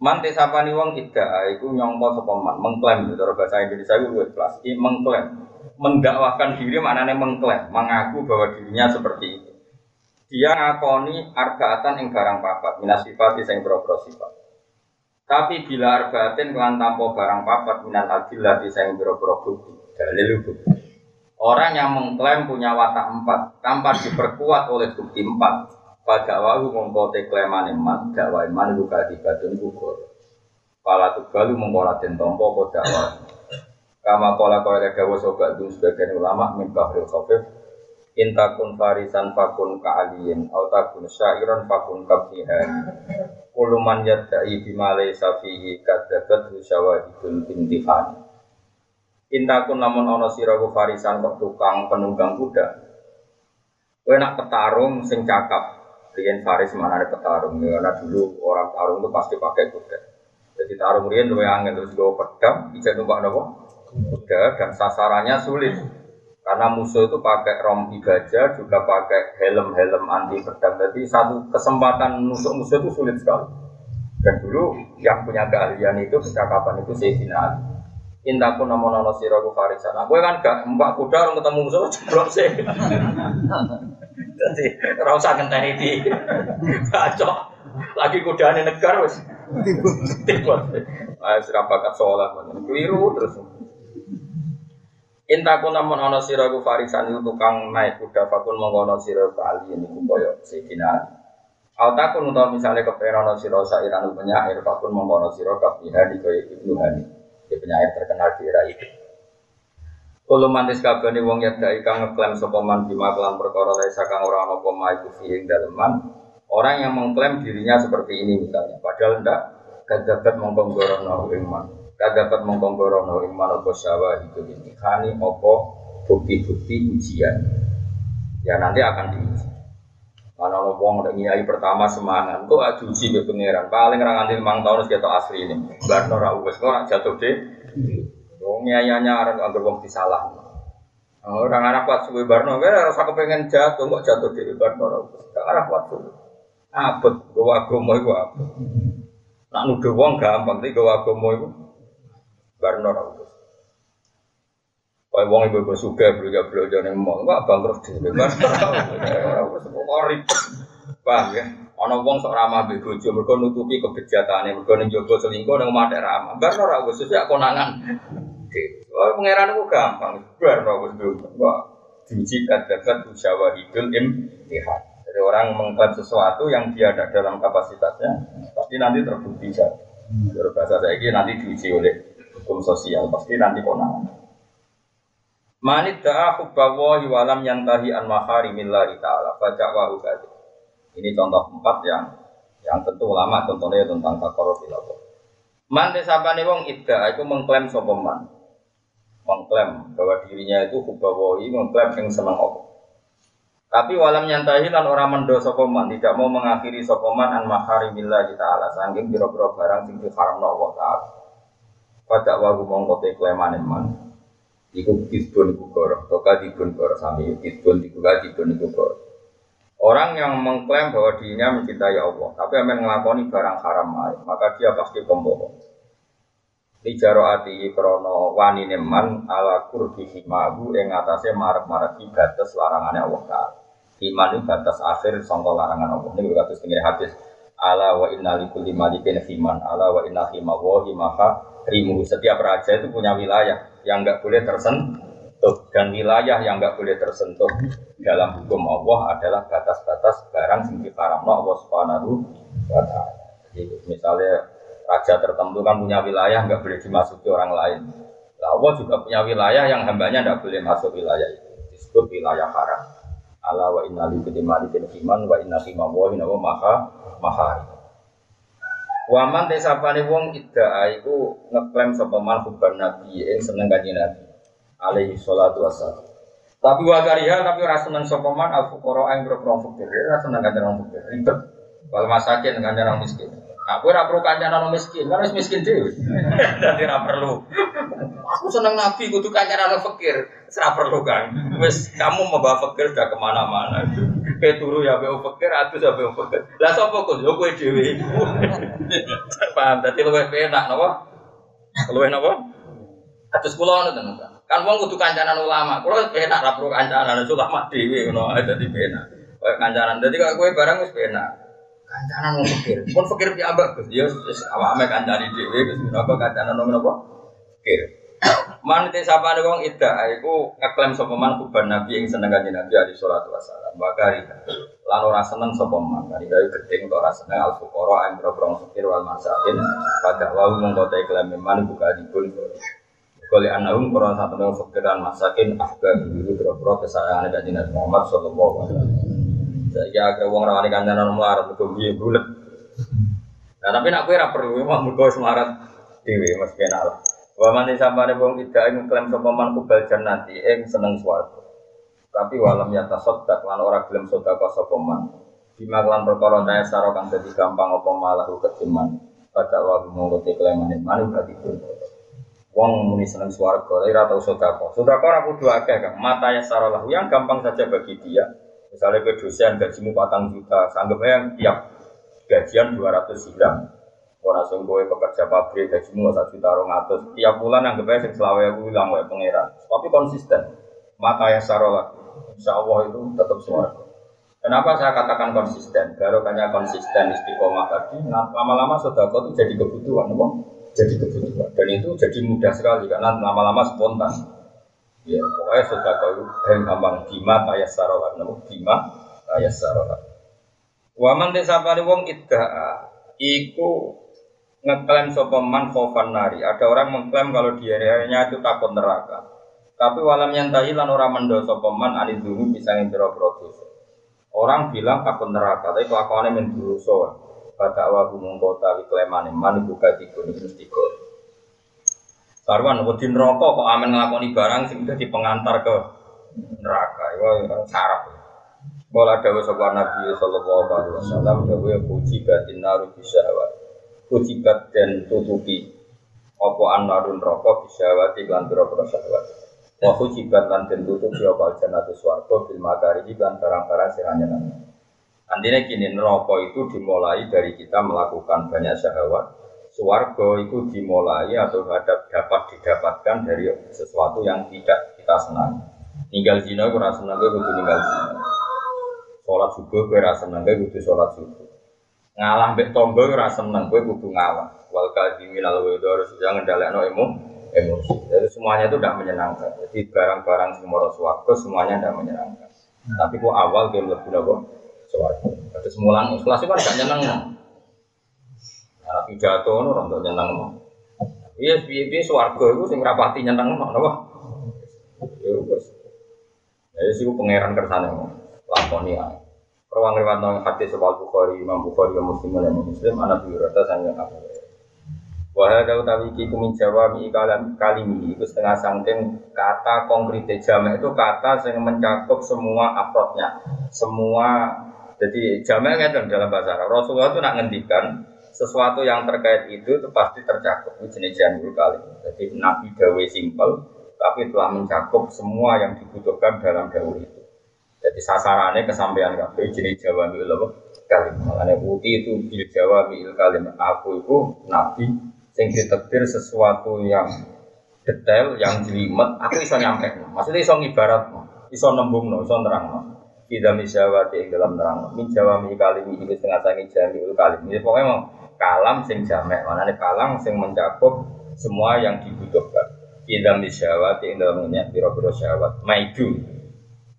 Man tesapani wong ida iku nyongko sapa man mengklaim cara bahasa Indonesia itu luwih kelas. I mengklaim mendakwahkan diri maknanya mengklaim, mengaku bahwa dirinya seperti itu. Dia ngakoni arbaatan ing barang papat, minas sifat sing boro sifat. Tapi bila arbaatin kelan tanpa barang papat minal adillah sing boro-boro bukti, dalil bukti. Orang yang mengklaim punya watak empat tanpa diperkuat oleh bukti empat, pada wahu mengkote klaiman iman, dakwah iman buka dibatun gugur. Pala tugalu mengkola den tompo apa dakwah. Kama pola kau ada dawa sobat dun sebagian ulama min bahril khafif intakun farisan fakun ka'aliyin au takun syairan fakun kabdihan kuluman yadda'i bima laysa fihi kadzabat syawahidul imtihan intakun namun ono siraku farisan kok tukang penunggang kuda kowe nak petarung sing cakap Rian Faris mana ada petarung ya, karena dulu orang tarung itu pasti pakai kuda. Jadi tarung Rian lebih angin terus gue pedang, bisa numpak nopo kuda dan sasarannya sulit karena musuh itu pakai rompi gajah juga pakai helm-helm anti pedang. Jadi satu kesempatan nusuk musuh itu sulit sekali. Dan dulu yang punya keahlian itu percakapan itu Sayyidina Ali. Intaku nama nono siraku farisan. Aku kan gak mbak kuda orang ketemu musuh jeblok sih. Jadi rasa ngenteni di bacok. Lagi kudane negar wis tiba. Ah sira bakat sholat keliru terus. Intaku namun ana sira ku farisan itu tukang naik kuda fakun mengkono sira kali ini ku koyo Sayyidina Ali. Altakun utawa misalnya kepengen ana sira sairan penyair fakun mengkono sira kafiha di koyo Ibnu Hani. Di penyair terkenal di era itu. Kulo mantis kabeh wong yadai kang ngeklaim sapa man bima kelan perkara laisa kang ora ana apa ing fi ing daleman. Orang yang mengklaim dirinya seperti ini misalnya, padahal ndak kadapat mongkong gorono ing man. Kadapat mongkong gorono ing man apa syawa itu ini. Hani apa bukti-bukti ujian. Ya nanti akan diuji. Mana ono wong nyai pertama semangat, kok adu uji be pangeran. Paling ra nganti 5 tahun wis asli ini. Barno ra wis kok ora jatuh deh. Wong nyayanya arep anggere wong disalah. Orang arah kuat suwe barno, kan rasa kepengen jatuh, kok jatuh di barno. Orang arah kuat suwe. Abet, gue agama itu apa? Nak nuduh wong gampang, tapi gue agama itu barno rambut. Kayak wong ibu ibu suka belajar nih mau, nggak bangkrut di barno. Orang semua paham ya? Ono wong sok ramah be bojo mergo nutupi kebejatane, mergo ning jogo selingkuh ning omah ramah. Barno ra wis ya konangan. Oh, pangeran itu gampang. Bar wis Wah, diuji kadakat usyawahidul imtihan. Jadi orang mengklaim sesuatu yang dia ada dalam kapasitasnya, pasti nanti terbukti saja. Kalau bahasa saya ini nanti diuji oleh hukum sosial, pasti nanti konangan. Manit da'a hubbawahi walam yantahi an maharimillahi ta'ala Baca wahu Ini contoh empat yang yang tentu ulama contohnya tentang takor filawah. Man desabane wong ida itu mengklaim sopeman mengklaim bahwa dirinya itu hubawahi mengklaim yang senang Allah. Tapi walam nyantahi lan orang mendo sokoman tidak mau mengakhiri sokoman an maharimillah kita ala sangking biro-biro barang sing diharamno Allah taala. Pada wahu mongkote klaiman man. Iku kisbun iku goro, toka dibun goro sami kisbun iku dibun iku goro. Orang yang mengklaim bahwa dirinya mencintai Allah, tapi akan ngelakoni barang haram maka dia pasti pembohong. Lijaro ati krono wani neman ala kurbi himahu ing atase marek-marek batas larangannya Allah Ta'ala. Iman itu batas akhir sangka larangan Allah. Ini berkata setengah hadis. Ala wa inna likulli malikin himan. Ala wa inna himawa himaha rimu. Setiap raja itu punya wilayah yang enggak boleh tersentuh. Dan wilayah yang enggak boleh tersentuh dalam hukum Allah adalah batas-batas barang sing diharamno Allah Subhanahu wa taala. Jadi misalnya raja tertentu kan punya wilayah nggak boleh dimasuki orang lain. Lah Allah juga punya wilayah yang hambanya nggak boleh masuk wilayah itu. Disebut wilayah haram. Allah wa inna li malikin iman wa inna fi mawahi wa maha mahari. Waman desapane wong ida iku ngeklaim sapa man hubban nabi ing seneng kanjeng nabi alaihi salatu wassalam. Tapi wakariha tapi ora seneng sapa man al fuqara ing boro fakir, ora seneng kanjeng fakir. Ribet. Wal masakin kanjeng miskin. Aku ora perlu kancanan miskin, kan wis miskin dhewe. Dadi ora perlu. Aku seneng nabi kudu kancanan fakir. Ora perlu kan. Wis kamu membawa fakir sudah ke mana mana Kayak turu ya be fakir, atus ya be fakir. Lah sapa kok yo kowe dhewe. Paham? Dadi luwih penak napa? Luwih napa? Atus kula ngono to. Kan wong kudu kancanan ulama. Kula penak ra perlu kancanan ulama dhewe ngono dadi penak. Kayak kancanan. Dadi kok kowe barang wis penak. Kancanan fikir, pun fikir piambak Gus. Ya wis awake kancani dhewe Gus. Menapa kancanan nomor apa? Fikir. Man te sapane wong ida iku ngeklaim sapa man kuban nabi ing seneng kanjeng Nabi alaihi salatu wasalam. Bakari lan ora seneng sapa man. Kali gawe gedeng ora seneng al fuqara ing boro fikir wal masakin pada wau mongko te klaim man buka dipun. Kali anahum kurang satu nang fikiran masakin ahbab itu boro kesayangan kanjeng Nabi Muhammad sallallahu alaihi wasallam. Saiki akeh wong rawani kancanan melarat mergo piye bulet. Nah tapi nak ora perlu mah mergo semarat dhewe Mas penak lah. Wa man sambane wong tidak ing klaim sapa man kubal jannati ing seneng swarga. Tapi walam ya tasaddaq lan ora gelem sedekah sapa man. Bima lan perkara daya saro kang dadi gampang apa malah ketiman. Pada wa monggo te klaimane man berarti Wong muni seneng swarga, ora tau sedekah. Sedekah ora kudu akeh, Kang. Mata ya yang gampang saja bagi dia Misalnya ke dosen gajimu patang juta, sanggupnya yang tiap gajian 200 gram. Orang sing kowe pekerja pabrik gajimu satu juta rong atus. Tiap bulan anggapnya sing selawe aku hilang wae pangeran. Tapi konsisten. Maka ya sarolah. Insya Allah itu tetap suara. Kenapa saya katakan konsisten? Barokahnya konsisten istiqomah tadi. Nah, lama-lama sodako itu jadi kebutuhan, apa? Jadi kebutuhan. Dan itu jadi mudah sekali karena lama-lama spontan. Ya, pokoknya sudah tahu dan gampang bima taya sarola, namun bima taya sarola. Waman desa pari wong iddaa, iku ngeklaim sopeman khofan nari. Ada orang mengklaim kalau dianya itu takut neraka. Tapi walam yang lan orang mendo sopeman anid dulu bisa ngintiro. Orang bilang takut neraka, tapi kelakuannya menduruso. Pada awal mengkota wiklemane man buka tiga ini mesti Karuan wedi neraka kok amen nglakoni barang sing dadi pengantar ke neraka. Iku sarap. Bola dawuh sapa Nabi sallallahu alaihi wasallam dawuh puji batin naru bisyahwat. Puji dan tutupi apa anarun neraka bisyahwat lan pira-pira. Wa hujibat lan den tutup ya apa jannatu swarga bil makari lan barang-barang Andine kini neraka itu dimulai dari kita melakukan banyak syahwat. Swarga itu dimulai atau dapat didapatkan dari sesuatu yang tidak kita senang. Ninggal zina itu rasa senang gue kudu ninggal zina. Sholat subuh gue rasa senang kudu sholat subuh. Ngalah mbek tombo rasa senang gue kudu ngalah. Wal kadimin al harus yang ngendalekno emo emosi. Jadi semuanya itu tidak menyenangkan. Jadi barang-barang semua swarga semuanya tidak menyenangkan. Tapi kok awal dia lebih nopo swarga. Terus mulang ikhlas itu kan gak nyenang. Nah, pidato itu orang nyenang. Iya, biaya swarga itu sing rapati nyenang napa? Ya wis. Ya sih pangeran kersane lakoni ae. Rawang riwayat nang hadis sebal Bukhari, Imam Bukhari dan Muslim dan Muslim anak biurata sangat apa. Wahai kau tahu iki kumin Jawa mi kalam kalimi itu setengah sangking kata konkret jamak itu kata yang mencakup semua afrodnya, semua jadi jamak kan dalam bahasa Arab. Rasulullah itu nak ngendikan sesuatu yang terkait itu itu pasti tercakup ini jenis jamul kali. Jadi Nabi Dawe simpel tapi telah mencakup semua yang dibutuhkan dalam dakwah itu. Jadi sasarannya kesampaian kabeh jenis Jawa mil kalim. Makanya putih itu bil Jawa mil kalim. Aku itu nabi yang ditektir sesuatu yang detail, yang jelimet, aku iso nyampe. Maksudnya iso ngibarat, iso nembung, iso terang. No. Tidak misyawati yang dalam terang. Min Jawa mi kalim ini setengah sangi jami ul kalim. Ini pokoknya mau kalam sing jamek. Mana kalam sing mencakup semua yang dibutuhkan. Idam syahwat ing dalam niat biro-biro syahwat maidu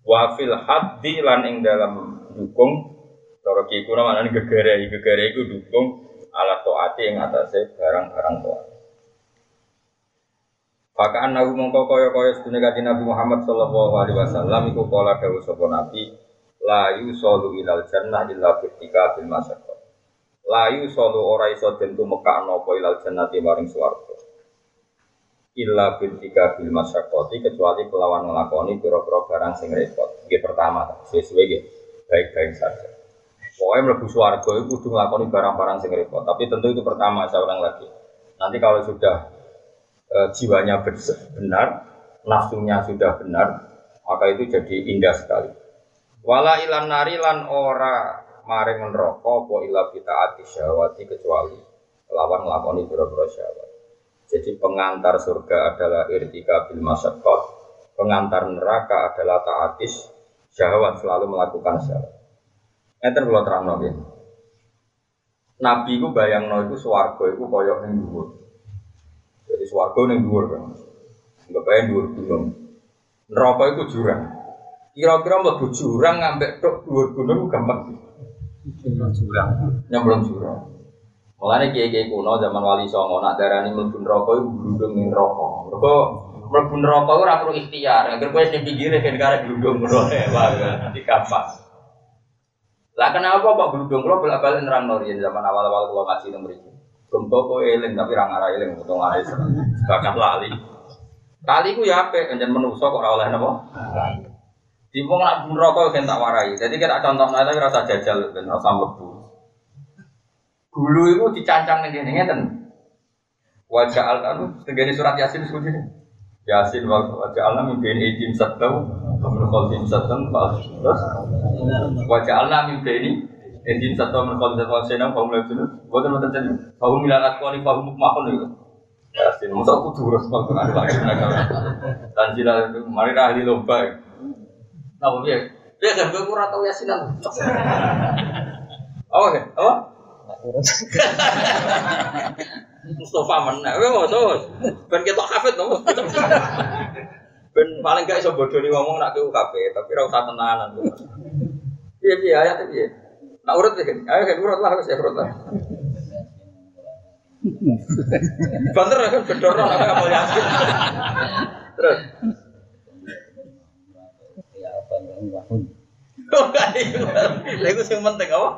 wa fil haddi lan ing dalam dukung cara ki kuna manane gegere gegere iku dukung ala taati ing atase barang-barang taat Pakaan nabi mongko kaya kaya kanjeng Nabi Muhammad sallallahu alaihi wasallam iku kala dawuh sapa nabi la yusallu ilal jannah illa fitika bil masyaqqah la yusallu ora iso den tumekakno apa ilal jannati maring swarga illa bintika bil masyakoti kecuali kelawan ngelakoni pira-pira barang sing repot. Nggih pertama, sesuai nggih baik-baik saja. Pokoknya mlebu swarga itu kudu ngelakoni barang-barang sing repot. Tapi tentu itu pertama saya ulang lagi. Nanti kalau sudah e, jiwanya benar, nafsunya sudah benar, maka itu jadi indah sekali. Wala ilan nari lan ora maring neraka apa illa ati syahwati kecuali lawan nglakoni pira-pira syahwat. Jadi pengantar surga adalah irtika bil masyarakat, pengantar neraka adalah taatis syahwat selalu melakukan syahwat. Enten kula terangno nggih. Nabi ku bayangno iku swarga iku kaya ning dhuwur. Jadi swarga ning dhuwur kan. Enggak bayang dhuwur gunung. Neraka iku jurang. Kira-kira mlebu jurang ngambek tok dhuwur gunung gampang. Jurang. Nyemplung jurang. Mulane kiai-kiai kuno zaman Wali Songo nak darani mlebu neraka iku glundung ning neraka. Mergo mlebu neraka ora perlu ikhtiar. Agar kowe sing pinggire kan karek glundung ngono ya, nanti gampang. Lah kenapa kok glundung kula bolak-balik nerangno riyen zaman awal-awal kula ngaji nang mriki. Gumpo kok eling tapi ra ngarah eling utawa ngarai sebakat lali. Kali ku ya apik njen menungso kok ora oleh napa? Di wong nak neraka kan tak warai. Jadi kita contoh tapi rasa jajal ben rasa mlebu. Dulu itu dicancang nih gini ngeten. Wajah al anu tegani surat yasin ini. Yasin wajah al min bin idim satau min khalfim satan terus wajah al min bin idim satau min khalfim satan kaum lewat sini. Bukan teman teman kaum milanat kau nih kaum mukmahun itu. Yasin, masa aku terus kalau ada lagi Dan jila mari ahli lomba. Nah, ya, ya kan gue kurang tahu yasinan. Oh, oke, apa? Mustafa menang, kowe ngono. Ben ketok hafid to. Ben paling gak iso bodoni ngomong nak ke UKP, tapi ora usah tenanan. Piye piye ayat piye? Nak urut ya, ayo kan urut lah wis ya urut lah. Banter kan gedor nak kapal yasin. Terus. Ya ngomong. Kok gak iku? Lha iku sing penting apa?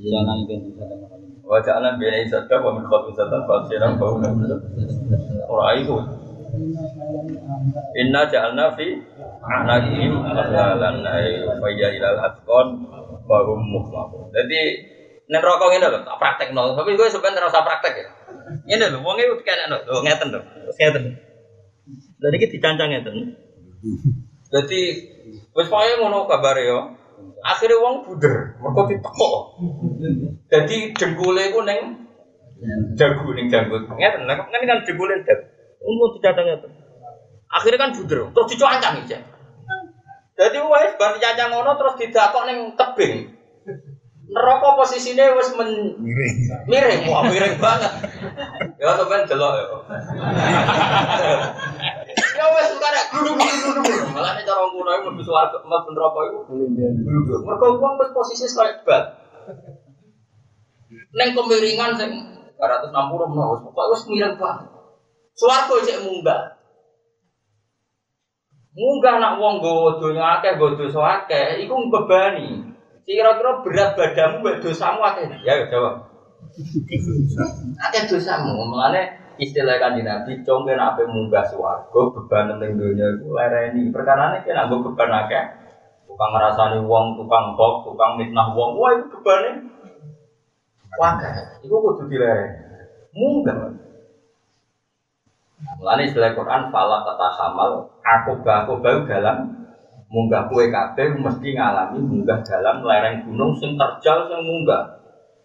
Jangan Wajah alam biaya isata wa min bau Orang itu Inna ja'alna fi anaqihim aghlalan ay fayya ilal atqon bahum muhmahun. Jadi nek rokok ngene lho, tak praktekno. Tapi gue sebenarnya ora usah praktek ya. Ngene lho, wong iki kene lho, ngeten lho. Ngeten. Dan iki dicancang ngeten. Jadi wis pokoke ngono kabare yo. Akhirnya wong buder, mergo ditekok. Jadi dengkule iku ning jago ning janggut. Ngeten, kan kan dengkule dag. Umum dicancang ngeten. Akhirnya kan buder, terus dicuancang iki. Jadi wis bar dicancang ngono terus didakok ning tebing. Neraka posisine wis men Miring. miring, wah miring banget. Ya sampean delok ya. Ya wis karek gluduk-gluduk. Malah nek cara ngono iku mlebu swarga, mlebu neraka iku gluduk. Mergo wong wis posisi koyo bat. Neng kemiringan sing 260 menawa wis pokoke wis miring banget. Swarga cek munggah. Munggah nak wong nggawa donya akeh, nggawa dosa akeh, iku mbebani. Kira-kira berat badanmu mbek dosamu akeh. Ya jawab. Akeh dosamu, mulane istilah kanjeng Nabi congke ape munggah swarga beban ning donya iku lereni. Perkarane ki nggo beban akeh, tukang ngrasani wong, tukang kok, tukang mitnah wong, wah iku bebane wakeh. Iku kudu dilereni. Munggah. Mulane istilah Quran fala kata hamal aku aku bau dalam munggah kue kabeh mesti ngalami munggah dalam lereng gunung sing terjal sing munggah.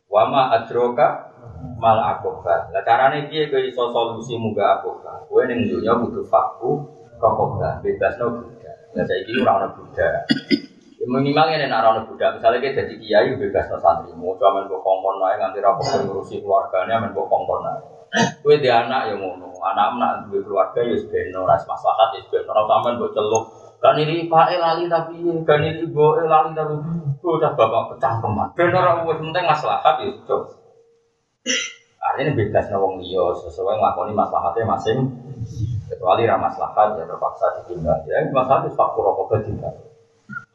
Wama adroka mal akoba. Lah carane piye kowe iso solusi munggah akoba? Kowe ning dunya kudu faku rokoba, bebasno budak. Lah saiki ora ono budak. Ya minimal ini nak ono budak. Misalnya kita jadi kiai bebas no santri, mau cuma main kongkon naik nganti rapor ngurusi keluarganya main kongkon naik. Kue di anak ya ngono, anak nak duwe keluarga ya sebeno, ras maslahat ya sebeno, ora sampean mbok celuk. Kan ini pak lali tapi, kan ini ibu lali tapi, udah bapak pecah keman. Ben ora wis penting maslahat ya cok. Artinya bebas no wong liya sesuai nglakoni maslahatnya masing. Kecuali ra maslahat ya terpaksa ditinggal. Ya maslahat itu faktor rokok ditinggal.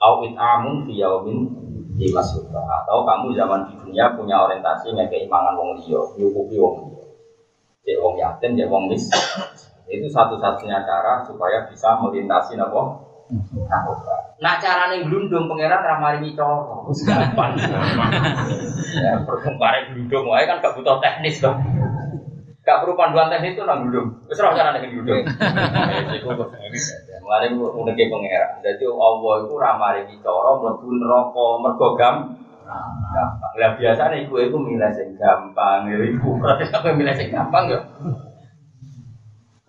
Au amun fi yaumin di masukah atau kamu zaman di dunia punya orientasi ngekei mangan wong liya, nyukupi wong liya. Cek wong yatim, cek wong mis. Itu satu-satunya cara supaya bisa melintasi napa? Narkoba. Nak carane glundung pangeran ra maringi gampang. Ya, perkembangan glundung wae kan gak butuh teknis dong. Gak perlu panduan teknis itu nang glundung. Wis ora carane glundung. Iku kok Mulane uneke pangeran. Dadi Allah iku ra maringi cara mlebu neraka mergo gam gampang. Lah biasane iku iku milih sing gampang ya iku. Berarti sampe milih sing gampang ya.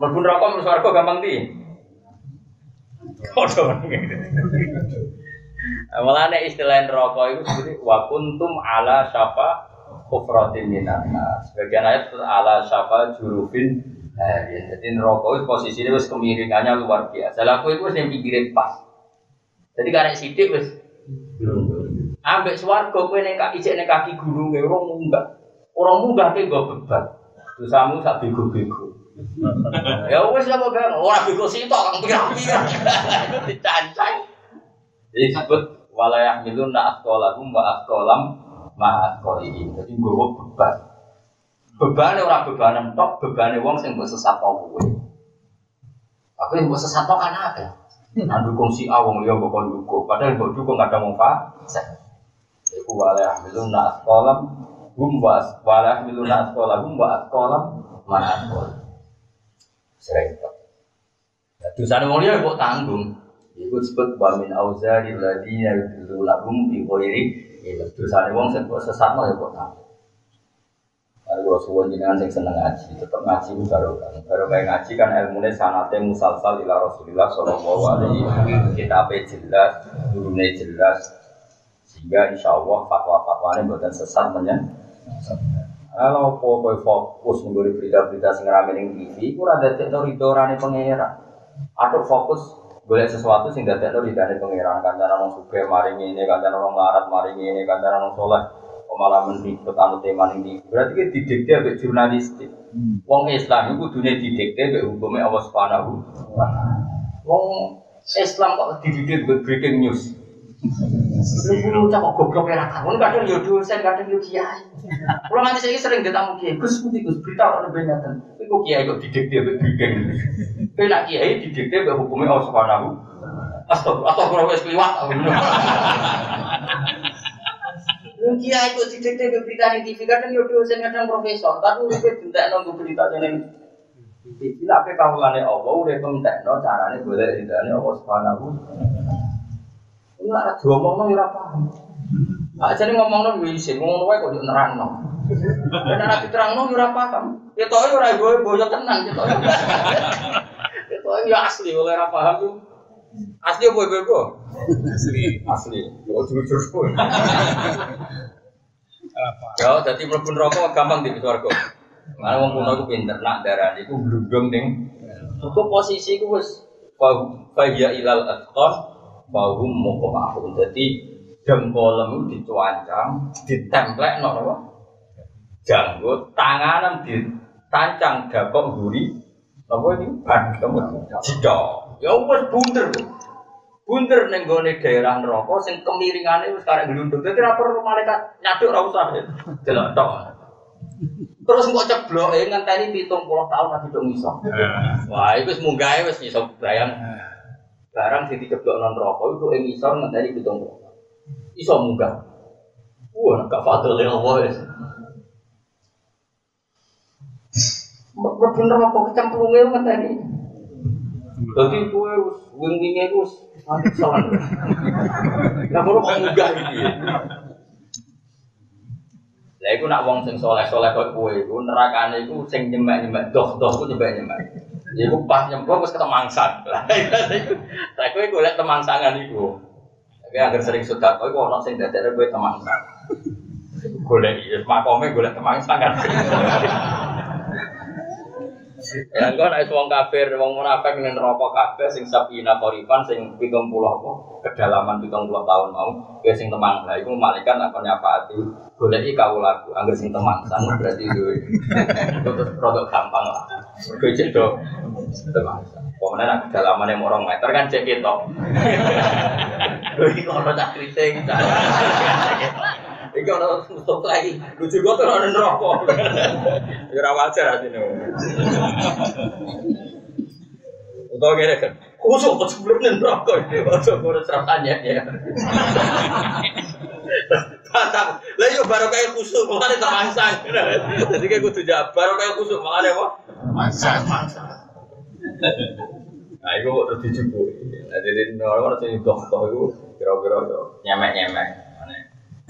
Mlebu neraka mlebu swarga gampang di. Kodho Mulane istilah neraka itu seperti wa kuntum ala syafa kufratin minan. Sebagian ayat ala syafa jurufin hari. Jadi neraka itu posisinya wis kemiringannya luar biasa. Lah kowe wis yang pinggire pas. Jadi karek sidik wis Ambek swarga kowe ning kaki ijek ning kaki gunung ora munggah. Ora munggah ke nggo beban. Dosamu sak bego-bego. ya wis lah kok ora bego sitok kang pirang-pirang. Dicancang. Jadi disebut walayah milun na askolahum wa askolam ma askolihim. Jadi nggawa beban. Bebane ora bebanan tok, bebane wong sing mbok sesatno kowe. Tapi yang mbok sesatno kan akeh. Nah dukung si A wong liya mbok dukung. Padahal mbok dukung kadang wong fasik. Iku walayah milun na askolam hum wa walayah milun na askolahum wa askolam ma askolihim. Sering tok. Dosane wong liya mbok tanggung. Iku disebut wa min auzari ladina yudillu lahum bi ghairi ilm. Dosane wong sing kok sesatno ya kok tak. Kalau kalau suwon jenengan sing seneng ngaji, tetep ngaji ku baru kayak ngaji kan ilmune sanate musalsal ila Rasulillah sallallahu alaihi wasallam. Kitabe jelas, gurune jelas. Sehingga insya Allah fatwa-fatwane buatan sesat menyen. Kalau kau fokus mengguri berita-berita sing rame ning TV, ku rada tekno ridorane pangeran. Atau fokus boleh sesuatu sing dadekno ridane pangeran kancanan wong sugih maring ini kancanan wong larat maring ini kancanan wong saleh kok malah mendikte anu tema ini berarti ki didikte ambek jurnalistik. Wong Islam iku kudune didikte ambek hukume Allah Subhanahu wa taala. Wong Islam kok didikte ambek breaking news Lu cak kok goblok ya kamu kadang yo dosen kadang yo kiai. Kulo nganti saiki sering ditamu kiai, Gus putih Gus berita ono bengatan. Iku kiai kok didikte breaking news. Kowe nak kiai didikte ambek hukume Allah Subhanahu Astagfirullah, astagfirullah wis kliwat. Wong kiai kok didikte ambek berita ning TV kadang yo dosen kadang profesor, tapi uripe bentak nunggu berita ning Iki lak pe kawulane Allah udah pentekno carane golek ridane Allah Subhanahu. Ora diomongno ya ora paham. Aja nih ngomongno yo isin, ngomong wae kok nerangno. Nek ora diterangno yo ora paham. Ketoke ora boyo tenan ketoke. Ketoke yo asli oleh ora paham tuh. Asli apa ibu Asli. Asli. Yo jujur pun. Ya, jadi mlebu neraka gampang di swarga. Mana wong kuno iku pinter nak darani iku glundung ning Iku posisi iku wis fa ya ilal atqan fa hum muqmahun. Dadi dengkolem dicuancang, ditemplek no apa? Janggut, tanganan ditancang dakok guri. Apa ini? Ban kamu jidok. Ya wis bunder. Bunder ning gone daerah neraka sing kemiringane wis karek glundung. Dadi ra perlu malaikat nyaduk ra usah. Delok tok. Terus kok cebloke ngenteni 70 tahun lagi dong iso. Wah, itu wis munggahe wis iso bayang. Barang sing diceblok non rokok itu ing iso ngenteni 70. Iso munggah. Wah, gak fadl ya Allah wis. Mlebu neraka kecemplunge ngenteni. Dadi kowe wis wing-winge iku wis salah. Lah kok munggah iki. Lah iku nak wong sing soleh-soleh kok kowe iku nerakane iku sing nyemek-nyemek doh-doh ku nyemek-nyemek. Iku pas nyemplung wis ketemangsan. Lah kowe golek temangsangan iku. Tapi agar sering sudah kowe kok ono sing dadekne kowe temangsan. Iya makome golek temangsangan. Ya engko nek wong kafir, wong munafik ning neraka kabeh sing sabina korifan sing 70 apa kedalaman 70 tahun mau, ya sing temang. Lah iku malaikat akan nyapaati goleki kawulaku angger sing temang sang berarti duwe. Terus produk gampang lah. Mergo cek do temang. Pokoknya nak kedalaman yang orang meter kan cek ketok. Lho iki ono tak kriting. Iki ono tutup lagi. Lucu kok tuh ono neraka. Ya ora wajar asine. Utawa kene kan. Kusuk kok sebelum neraka iki. Ojo kurang serasanya ya. Mantap. Lah yo baru kayak kusuk malah temangsang. Jadi kayak kudu jawab baru kayak kusuk malah apa? Masa. Nah, itu terus dijubuhi. Nah, jadi orang-orang itu kira-kira yo nyemek-nyemek.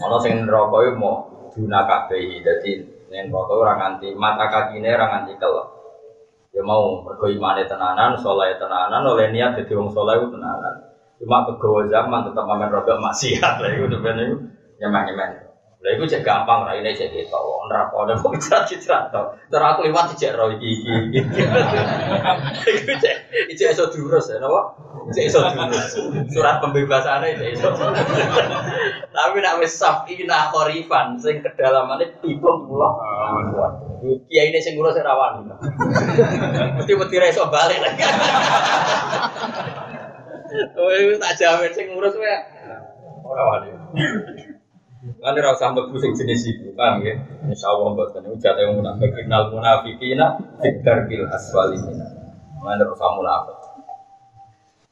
Ono sing neraka iku mau duna kabeh. Dadi ning neraka ora nganti mata kakine ora nganti kelep. Ya mau mergo imane tenanan, saleh tenanan, oleh niat dadi wong saleh tenanan. Cuma kegawa zaman tetap mamen rodok maksiat lah iku sebenarnya iku nyemek-nyemek. Lah iku cek gampang ra ini cek gitu. Neraka ono kok cicrat to. Terus aku liwat cek ro iki iki. Iku cek cek iso diurus ya napa? Cek iso diurus. Surat pembebasane cek iso. Tapi nak wis safina korifan sing kedalamane 70 Kiai ini sing ngurus rawan. Mesti mesti ra iso balik lagi. Oh, tak jamin sing ngurus wae. Ora wani. Kan ora usah mlebu sing jenis iku, paham ya? Insyaallah mboten iku jate wong munafik innal munafiqina fiddar aswali min. Mana ora usah munafik.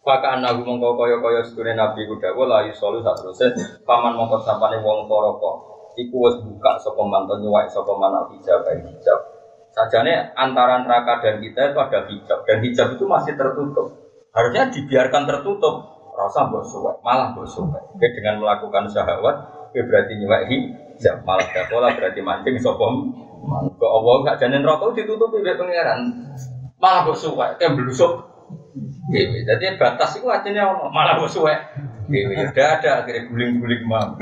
Maka anak mongko kaya kaya sedune Nabi ku dawuh la yusolu sak teruse paman mongko sapane wong toroko. Iku wis buka sapa mantan nyuwak sapa manal hijab hijab. Sajane antara neraka dan kita itu ada hijab dan hijab itu masih tertutup. Harusnya dibiarkan tertutup. Rasa mbok malah mbok dengan melakukan syahwat Oke berarti nyuwek hijab malah dakola berarti mancing sopom. Kok Allah gak janin rokok ditutupi oleh pangeran. Malah kok suwek, kayak belusuk. Jadi batas itu ono malah kok. Dewi. Udah ada akhirnya guling-guling mau.